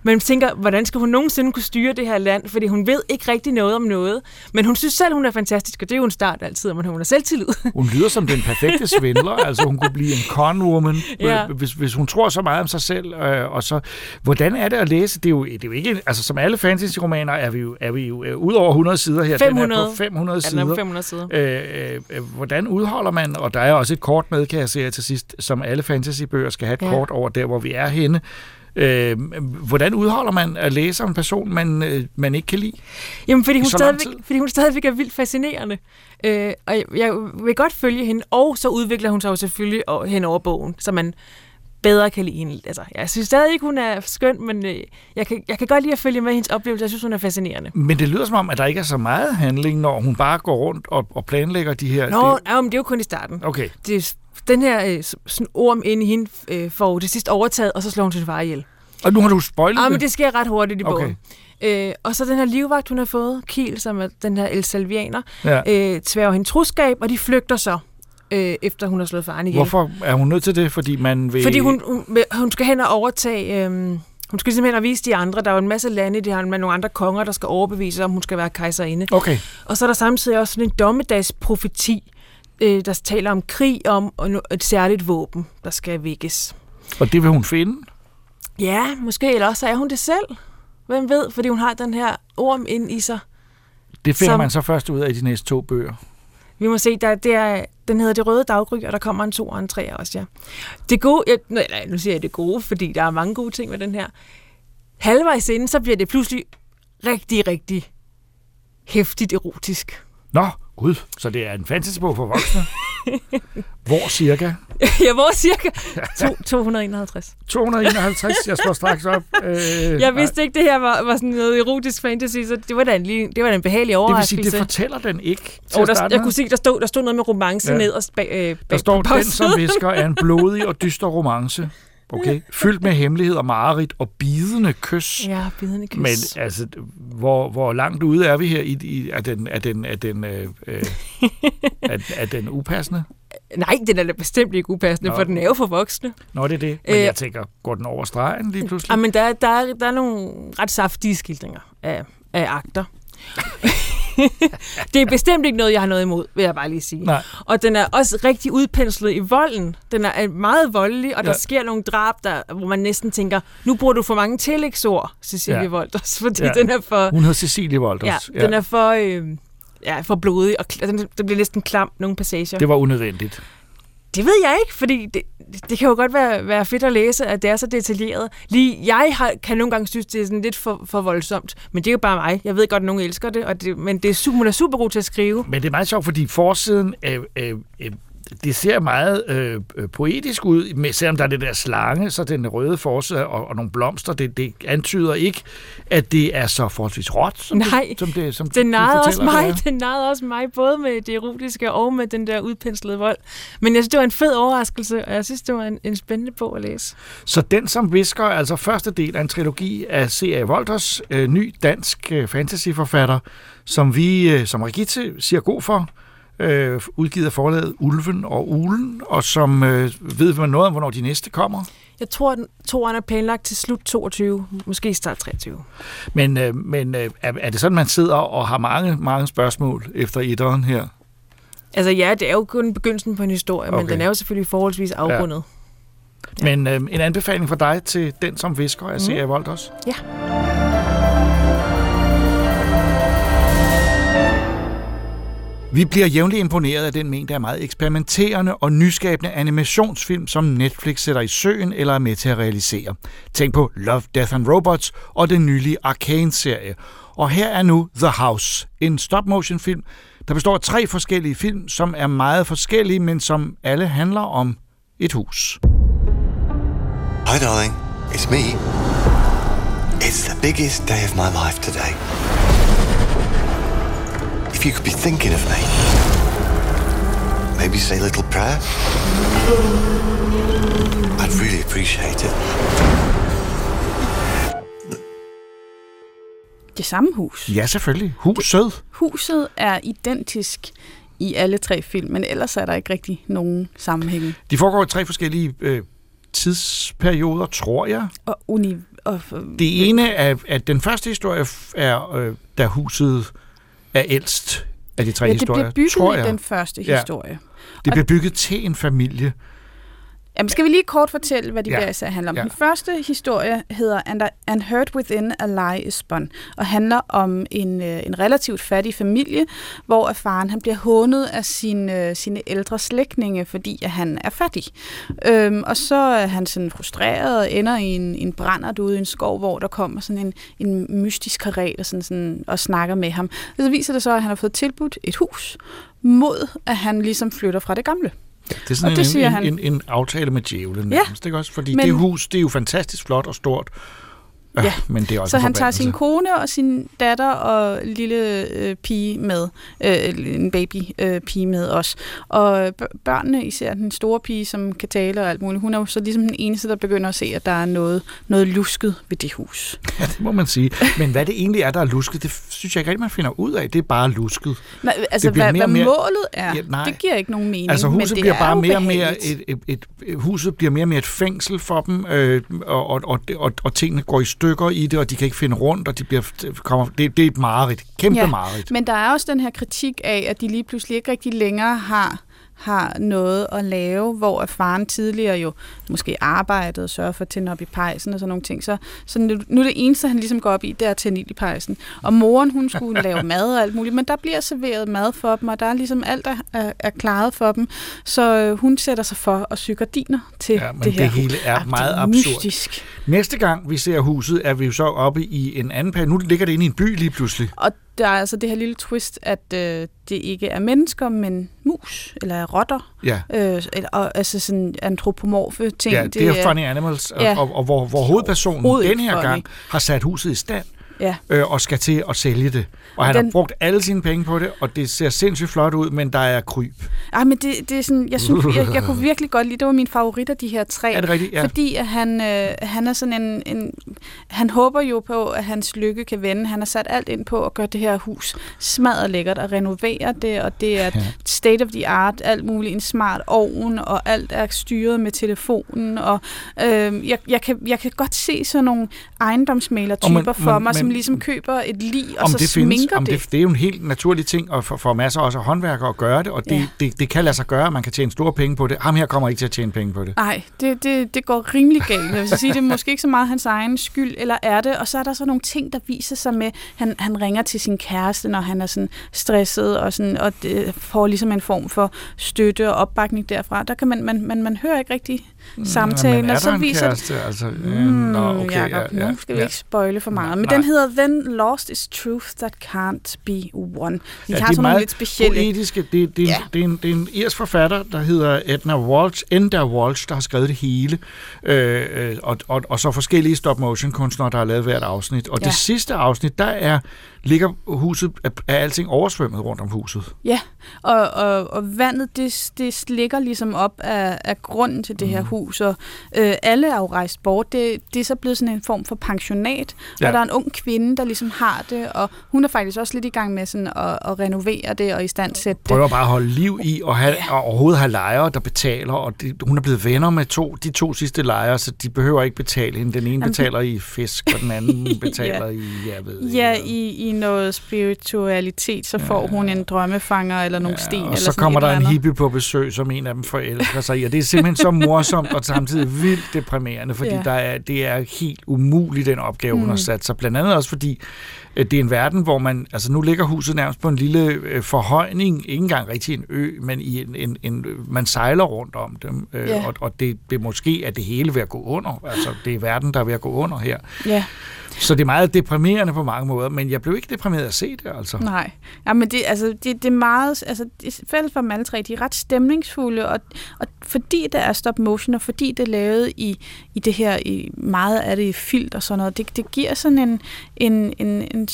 øh, man tænker, hvordan skal hun nogensinde kunne styre det her land? Fordi hun ved ikke rigtig noget om noget. Men hun synes selv, hun er fantastisk, og det er jo en start altid, men hun har selvtillid. Hun lyder som den perfekte svindler, altså hun kunne blive en con-woman, Ja. hvis, hvis hun tror så meget om sig selv. Øh, og så, hvordan er det at læse? Det er jo, det er jo ikke, altså som alle fantasy-romaner er vi jo, er vi jo øh, ud over 100 sider her. Den 500. er på 500 Ja, den er sider. på 500 sider. Øh, øh, hvordan udholder man, og der er også et kort med, kan jeg se til sidst, som alle fantasybøger skal have et ja. kort over der, hvor vi er henne. Øh, hvordan udholder man at læse om en person, man, øh, man ikke kan lide? Jamen, fordi hun, stadigvæk, fordi hun stadigvæk er vildt fascinerende. Øh, og jeg, jeg vil godt følge hende, og så udvikler hun sig jo selvfølgelig hen over bogen, så man bedre kan lide hende. Altså, jeg synes stadig ikke, hun er skøn, men øh, jeg, kan, jeg kan godt lide at følge med hendes oplevelse. Jeg synes, hun er fascinerende. Men det lyder som om, at der ikke er så meget handling, når hun bare går rundt og, og planlægger de her... Nå, det, ja, men det er jo kun i starten. Okay. Det, den her øh, sådan orm inde i hende øh, får det sidst overtaget, og så slår hun sin far ihjel. Og nu har du spoilet Ah, men det. sker ret hurtigt i Okay. bogen. Øh, og så den her livvagt, hun har fået, Kiel, som er den her El Salvianer, Ja. øh, tværger hende troskab, og de flygter så, øh, efter hun har slået faren ihjel. Hvorfor er hun nødt til det? Fordi man vil... Fordi hun, hun, hun skal hen og overtage... Øh, hun skal simpelthen og vise de andre, der er jo en masse lande, de har med nogle andre konger, der skal overbevise, om hun skal være kejserinde. Okay. Og så er der samtidig også sådan en dommedagsprofeti, øh, der taler om krig om og et særligt våben, der skal vækkes. Og det vil hun finde? Ja, måske, eller også er hun det selv. Hvem ved, fordi hun har den her orm ind i sig. Det finder Som- man så først ud af i de næste to bøger. Vi må se, der, det er, den hedder Det Røde Daggry, og der kommer en to og en tre også, ja. Det gode, jeg, nej, nu siger jeg det gode, fordi der er mange gode ting med den her. Halvvejs inden, så bliver det pludselig rigtig, rigtig hæftigt erotisk. Nå, gud, så det er en fantasybog for voksne. Hvor cirka? jeg var cirka to, 251. 251, jeg slår straks op. Øh, Jeg vidste ikke, det her var, var sådan noget erotisk fantasy, så det var da en, lige- det var da en behagelig Det vil overraskelse. sige, det fortæller den ikke til Oh, der, jeg med. kunne se, der stod, der stod noget med romance Ja. ja. nederst bag, øh, bag Der står, den som visker er en blodig og dyster romance. Okay? Fyldt med hemmeligheder, mareridt og bidende kys. Ja, bidende kys. Men altså, hvor, hvor langt ude er vi her? I, i, er, den, er, den, er, den, øh, øh, er, er den upassende? Nej, den er da bestemt ikke upassende, Nå. for den er jo for voksne. Nå, det er det. Men Øh, jeg tænker, går den over stregen lige pludselig? Ah, men der, der, er, der er nogle ret saftige skildringer af, af akter. det er bestemt ikke noget, jeg har noget imod, vil jeg bare lige sige. Nej. Og den er også rigtig udpenslet i volden. Den er meget voldelig, og der Ja. sker nogle drab, der, hvor man næsten tænker, nu bruger du for mange tillægsord, Cecilie Ja. ja. Wolters, fordi Ja. ja. den er for... Hun hedder Cecilie Wolters. Ja, den er for, øh, ja, for blodig, og den, den bliver næsten klam, nogle passager. Det var unødvendigt. Det ved jeg ikke, fordi det, det kan jo godt være, være fedt at læse, at det er så detaljeret. Lige jeg har, kan nogle gange synes, det er sådan lidt for, for voldsomt, men det er jo bare mig. Jeg ved godt, at nogen elsker det, og det men det er, super, hun er super god til at skrive. Men det er meget sjovt, fordi forsiden øh, øh, øh, det ser meget øh, øh, poetisk ud, med, selvom der er det der slange, så den røde forside og, og nogle blomster, det, det antyder ikke, at det er så forholdsvis råt, som Nej, det, som det, som Det narrede også mig, det det narrede også mig, både med det erotiske og med den der udpenslede vold. Men jeg synes, det var en fed overraskelse, og jeg synes, det var en, en spændende bog at læse. Så Den som visker, er altså første del af en trilogi af C.A. Wolters, øh, ny dansk øh, fantasyforfatter, som vi, øh, som Rigitte siger god for, øh, udgivet af forlaget Ulven og Ulen, og som øh, ved man noget om, hvornår de næste kommer. Jeg tror, at toeren er planlagt til slut 22, måske start 23. Men, øh, men øh, er, er det sådan, man sidder og har mange, mange spørgsmål efter etteren her? Altså ja, det er jo kun begyndelsen på en historie, okay. men den er jo selvfølgelig forholdsvis afrundet. Ja. Men øh, en anbefaling fra dig til Den som visker af C.A. Wolters? Ja. Vi bliver jævnligt imponeret af den mængde af meget eksperimenterende og nyskabende animationsfilm, som Netflix sætter i søen eller er med til at realisere. Tænk på Love, Death and Robots og den nylige Arcane-serie. Og her er nu The House, en stop-motion film, der består af tre forskellige film, som er meget forskellige, men som alle handler om et hus. Hi, darling. It's me. It's the biggest day of my life today. If you could be thinking of me, maybe say a little prayer. I'd really appreciate it. Det samme hus. Ja, selvfølgelig. Huset. Huset er identisk i alle tre film, men ellers er der ikke rigtig nogen sammenhæng. De foregår i tre forskellige øh, tidsperioder, tror jeg. Og uni... Og, Det ene er, at den første historie er, øh, da huset er ældst af de tre ja, det historier, bliver tror bygget jeg. i den første Ja. historie. Det Og- bliver bygget til en familie. Jamen, skal vi lige kort fortælle, hvad de Ja. ja. der handler om? Ja. Den første historie hedder And, And Within a Lie is Spun, og handler om en, øh, en relativt fattig familie, hvor faren han bliver hånet af sine, sine ældre slægtninge, fordi at han er fattig. Øhm, og så er han sådan frustreret og ender i en, en brændert ude i en skov, hvor der kommer sådan en, en mystisk karet og, sådan, sådan, og snakker med ham. Og så viser det så, at han har fået tilbudt et hus, mod at han ligesom flytter fra det gamle. Det er sådan Og det en, siger en, han. en, en aftale med djævlen, Ja, nærmest, ikke også? Fordi men- det hus, det er jo fantastisk flot og stort, ja. Men det er også Så han tager sin kone og sin datter og lille øh, pige med, øh, en baby øh, pige med os. Og børnene, især den store pige, som kan tale og alt muligt, hun er jo så ligesom den eneste, der begynder at se, at der er noget, noget lusket ved det hus. Ja, det må man sige. Men hvad det egentlig er, der er lusket, det synes jeg ikke rigtig, man finder ud af. Det er bare lusket. Nej, altså, hvad, mere hvad mere- målet er, Ja, nej. det giver ikke nogen mening. Altså men huset det bliver er bare mere og mere et, et, et, huset bliver mere og mere et fængsel for dem, øh, og, og, og, og, og tingene går i stykker i det, og de kan ikke finde rundt, og de bliver, kommer, det, det er et mareridt. Kæmpe ja. mareridt. Men der er også den her kritik af, at de lige pludselig ikke rigtig længere har har noget at lave, hvor at faren tidligere jo måske arbejdede og sørgede for at tænde op i pejsen og sådan nogle ting. Så, så nu, nu er det eneste, han ligesom går op i, det er at tænde i pejsen. Og moren, hun skulle lave mad og alt muligt, men der bliver serveret mad for dem, og der er ligesom alt, der er, er klaret for dem. Så øh, hun sætter sig for at sy gardiner til Ja, men det her. det hele er Ah, meget er absurd. Mystisk. Næste gang vi ser huset, er vi jo så oppe i en anden periode. Nu ligger det inde i en by lige pludselig. Og der er altså det her lille twist, at øh, det ikke er mennesker, men mus, eller rotter. Ja. Øh, eller, og, altså sådan antropomorfe ting. Ja, det, er Funny Animals, Ja. og, og, og hvor, hvor hovedpersonen den her funny. gang har sat huset i stand, Ja. øh, og skal til at sælge det. Og han Den- har brugt alle sine penge på det, og det ser sindssygt flot ud, men der er kryb. Ej, men det, det er sådan, jeg, synes, jeg, jeg kunne virkelig godt lide, det var min favorit af de her tre. Er det rigtigt? Ja. Fordi at han, øh, han er sådan en, en, han håber jo på, at hans lykke kan vende. Han har sat alt ind på at gøre det her hus smadret lækkert og renovere det, og det er Ja. state of the art, alt muligt, en smart ovn, og alt er styret med telefonen, og øh, jeg, jeg, kan, jeg kan godt se sådan nogle ejendomsmaler-typer men- for men- mig, som men- ligesom køber et lig, og så sminker findes, om det. det. Det er jo en helt naturlig ting, og for, for masser også af håndværkere at gøre det, og det, Ja. det, det kan lade sig gøre, man kan tjene store penge på det. Ham her kommer ikke til at tjene penge på det. Nej, det, det, det går rimelig galt. Jeg vil sige, det er måske ikke så meget hans egen skyld, eller er det? Og så er der så nogle ting, der viser sig med, han, han ringer til sin kæreste, når han er sådan stresset, og, sådan, og det får ligesom en form for støtte og opbakning derfra. Der kan man, man, man, man hører ikke rigtig samtalen, men er og så en viser kæreste? Altså, øh, Mm, nå, okay, Jacob, ja, ja, nu skal vi ja. ikke spoile for meget. Men Nej. den hedder Then Lost is Truth That Can't Be One. De Ja, har sådan nogle lidt specielle... Poetiske. Det, det, ja. det, er en, det er en irsk forfatter, der hedder Edna Walsh, Enda Walsh, der har skrevet det hele. Øh, øh, og, og, og så forskellige stop-motion kunstnere, der har lavet hvert afsnit. Og ja. Ja. det sidste afsnit, der er ligger huset, er, er alting oversvømmet rundt om huset. Ja, og, og, og vandet, det, det slikker ligesom op af, af grunden til det her Mhm. hus, og øh, alle er jo rejst bort. Det, det er så blevet sådan en form for pensionat, ja. Ja. og der er en ung kvinde, der ligesom har det, og hun er faktisk også lidt i gang med sådan at, at renovere det og i stand sætte det. Prøver bare at holde liv i, og, have, og overhovedet have lejere, der betaler, og det, hun er blevet venner med to, de to sidste lejere, så de behøver ikke betale hende. Den ene Jamen, betaler i fisk, og den anden betaler Ja. i, jeg ved. Ja, i, i noget spiritualitet, så får hun en drømmefanger eller nogle sten. Og eller så kommer der en andet. hippie på besøg, som en af dem forelsker sig i. Og det er simpelthen så morsomt og samtidig vildt deprimerende, fordi Ja. ja. der er, det er helt umuligt, den opgave, hun Mm. har sat sig. Blandt andet også fordi, at det er en verden, hvor man... Altså nu ligger huset nærmest på en lille øh, forhøjning, ikke engang rigtig en ø, men i en, en, en, man sejler rundt om dem. Øh, Ja. Og, og det, det måske er det hele ved at gå under. Altså det er verden, der er ved at gå under her. Ja. Så det er meget deprimerende på mange måder, men jeg blev ikke deprimeret at se det, altså. Nej, ja, men det, altså, det, det er meget, altså, det fælles for dem alle tre, de er ret stemningsfulde, og, og fordi det er stop motion, og fordi det er lavet i, i det her, i meget af det i filt og sådan noget, det, det giver sådan en, en, en, en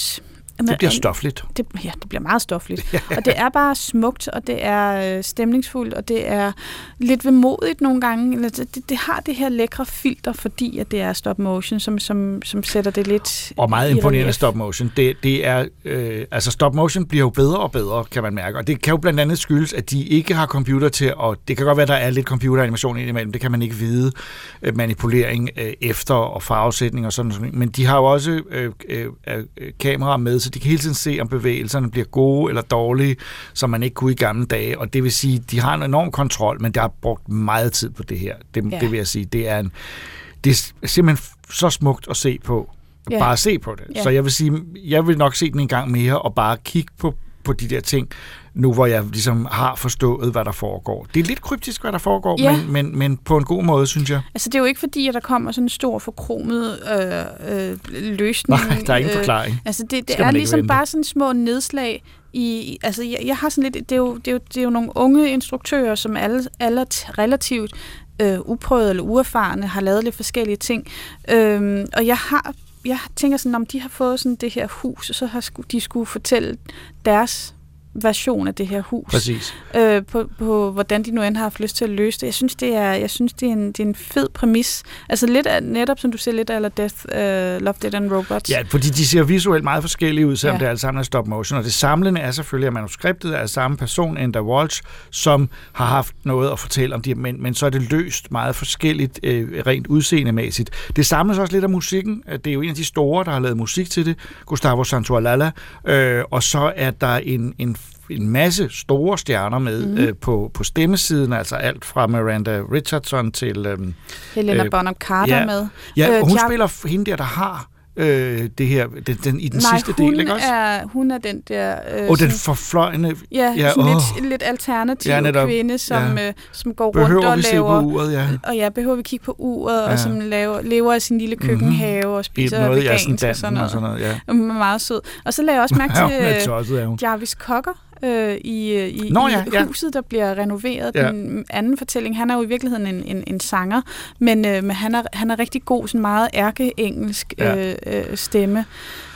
det bliver en- stofligt. Det, ja, det bliver meget stofligt. og det er bare smukt, og det er øh, stemningsfuldt, og det er lidt vemodigt nogle gange. Eller Det, det, har det her lækre filter, fordi at det er stop motion, som, som, som sætter det lidt Og meget imponerende relief. stop motion. Det, det er, øh, altså stop motion bliver jo bedre og bedre, kan man mærke. Og det kan jo blandt andet skyldes, at de ikke har computer til, og det kan godt være, at der er lidt computeranimation indimellem, det kan man ikke vide, øh, manipulering øh, efter og farvesætning og sådan noget. Men de har jo også øh, øh, øh, kameraer med, så de kan hele tiden se, om bevægelserne bliver gode eller dårlige, som man ikke kunne i gamle dage. Og det vil sige, de har en enorm kontrol, men der har brugt meget tid på det her. Det, Ja. det vil jeg sige. Det er, en, det er simpelthen så smukt at se på. Ja. Bare se på det. Ja. Så jeg vil sige, jeg vil nok se den en gang mere, og bare kigge på, på de der ting, nu hvor jeg ligesom har forstået, hvad der foregår. Det er lidt kryptisk, hvad der foregår, Ja. men, men, men på en god måde, synes jeg. Altså, det er jo ikke fordi, at der kommer sådan en stor forkromet øh, øh, løsning. Nej, der er ingen forklaring. altså, det, det er ligesom vente. bare sådan små nedslag i... Altså, jeg, jeg har sådan lidt... Det er, jo, det, er jo, det er jo nogle unge instruktører, som alle, alle relativt øh, uprøvede eller uerfarne, har lavet lidt forskellige ting. Øhm, og jeg har jeg tænker sådan, om de har fået sådan det her hus, så har sku, de skulle fortælle deres version af det her hus. Præcis. Øh, på, på, hvordan de nu end har haft lyst til at løse det. Jeg synes, det er, jeg synes, det er, en, det er en fed præmis. Altså lidt af, netop, som du siger, lidt af Death, uh, Love, Dead and Robots. Ja, fordi de ser visuelt meget forskellige ud, selvom Ja. det alle sammen er stop motion. Og det samlende er selvfølgelig, at manuskriptet er samme person, Enda Walsh, som har haft noget at fortælle om det, men, men så er det løst meget forskelligt, øh, rent udseendemæssigt. Det samles også lidt af musikken. Det er jo en af de store, der har lavet musik til det, Gustavo Santaolalla. Øh, og så er der en, en en masse store stjerner med Mhm. mm. øh, på, på stemmesiden, altså alt fra Miranda Richardson til... Øh, Helena Bonham Carter ja, med. Ja, Øh, og hun har- spiller hende der, der har øh, det her den, den, i den Nej, sidste del, ikke også? er, hun er den der... Øh, Og den sådan- forfløjende... Ja, ja sådan åh. lidt, lidt alternativ Ja, ja, netop. kvinde, som, Ja. øh, som går Behøver rundt og vi se laver... på uret, ja. Og ja, behøver vi kigge på uret, ja. Ja. og som laver, lever af sin lille køkkenhave og spiser noget vegansk og Assendanten sådan noget. og sådan noget, ja. Og Hun er meget sød. Og så lagde jeg også mærke Ja, til er øh. Jarvis Cocker øh, i, øh, i, Nå, i ja, ja. huset, der bliver renoveret. Ja. Den anden fortælling, han er jo i virkeligheden en, en, en sanger, men, øh, men han, er, han er rigtig god, sådan meget ærkeengelsk Ja. øh, øh, stemme.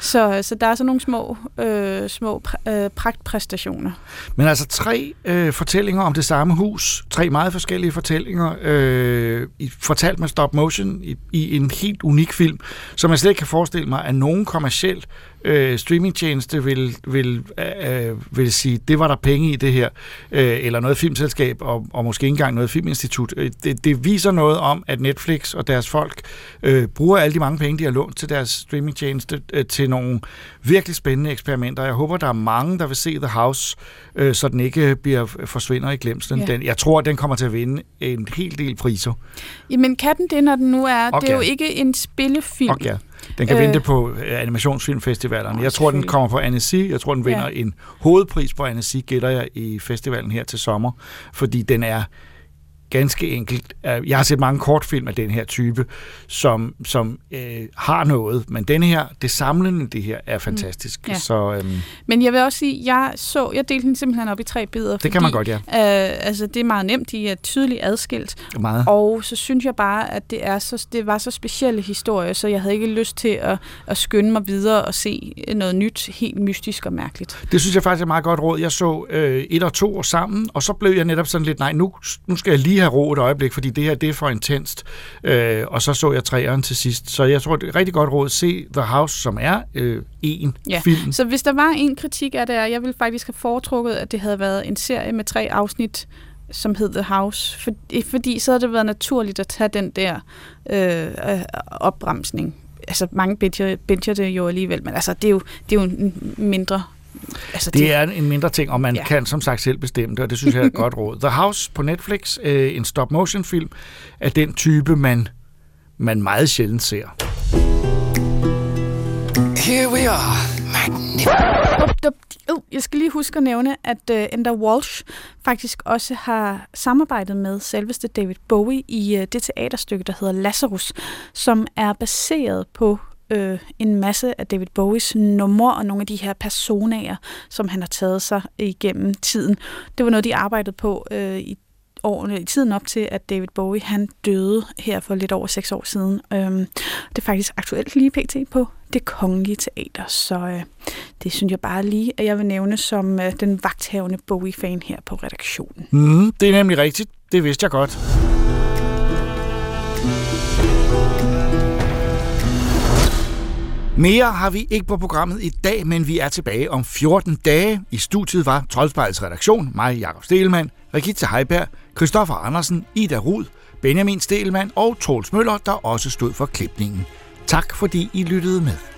Så, så der er sådan nogle små, øh, små pr- øh, pragtpræstationer. Men altså tre øh, fortællinger om det samme hus, tre meget forskellige fortællinger, øh, fortalt med stop motion i, i en helt unik film, som jeg slet ikke kan forestille mig, at nogen kommersiel øh, streamingtjeneste vil, vil, øh, vil sige, det var der penge i det her, øh, eller noget filmselskab, og, og måske ikke engang noget filminstitut. Øh, Det, det viser noget om, at Netflix og deres folk øh, bruger alle de mange penge, de har lånt til deres streamingtjeneste, øh, til nogle virkelig spændende eksperimenter. Jeg håber, der er mange, der vil se The House, øh, så den ikke bliver forsvinder i glemslen. Ja. Den, jeg tror, den kommer til at vinde en hel del priser. Jamen kan den det, når den nu er... Og det er jo ikke en spillefilm. Ja, den kan øh, vinde på øh, animationsfilmfestivalerne. Jeg tror, den kommer på Annecy. Jeg tror, den vinder Ja. en hovedpris på Annecy, gætter jeg, i festivalen her til sommer. Fordi den er ganske enkelt. Jeg har set mange kortfilm af den her type, som, som øh, har noget, men den her, det samlende det her, er fantastisk. Mm. Ja. Så øhm, Men jeg vil også sige, jeg så, jeg delte den simpelthen op i tre bidder. Det kan man godt, ja. Øh, altså, det er meget nemt, de er tydeligt adskilt. Meget. Og så synes jeg bare, at det, er så, det var så specielle historier, så jeg havde ikke lyst til at, at skynde mig videre og se noget nyt, helt mystisk og mærkeligt. Det synes jeg faktisk er et meget godt råd. Jeg så øh, et og to år sammen, og så blev jeg netop sådan lidt, nej, nu, nu skal jeg lige have ro et øjeblik, fordi det her, det er for intenst. Øh, og så så jeg træeren til sidst. Så jeg tror, det er et rigtig godt råd. Se The House, som er øh, en Ja. film. Så hvis der var en kritik af det, er, jeg ville faktisk have foretrukket, at det havde været en serie med tre afsnit, som hed The House. For, fordi så havde det været naturligt at tage den der øh, øh, opbremsning. Altså mange binger, binger det jo alligevel, men altså, det, er jo, det er jo en mindre... Altså, Det er en mindre ting, og man Ja. kan som sagt selv bestemme det, og det synes jeg er et godt råd. The House på Netflix, øh, en stop-motion-film, er den type, man, man meget sjældent ser. Here we are. Uh, jeg skal lige huske at nævne, at uh, Enda Walsh faktisk også har samarbejdet med selveste David Bowie i uh, det teaterstykke, der hedder Lazarus, som er baseret på øh, en masse af David Bowies numre og nogle af de her personager, som han har taget sig igennem tiden. Det var noget, de arbejdede på øh, i årene, i tiden op til, at David Bowie han døde her for lidt over seks år siden. Øhm, det er faktisk aktuelt lige pt. på det kongelige teater, så øh, det synes jeg bare lige, at jeg vil nævne som øh, den vagthavende Bowie-fan her på redaktionen. Mm, det er nemlig rigtigt. Det vidste jeg godt. Mere har vi ikke på programmet i dag, men vi er tilbage om 14 dage. I studiet var Troldspejlets redaktion, mig, Jakob Stelman, Rikita Heiberg, Christoffer Andersen, Ida Rud, Benjamin Stelman og Troels Møller, der også stod for klipningen. Tak fordi I lyttede med.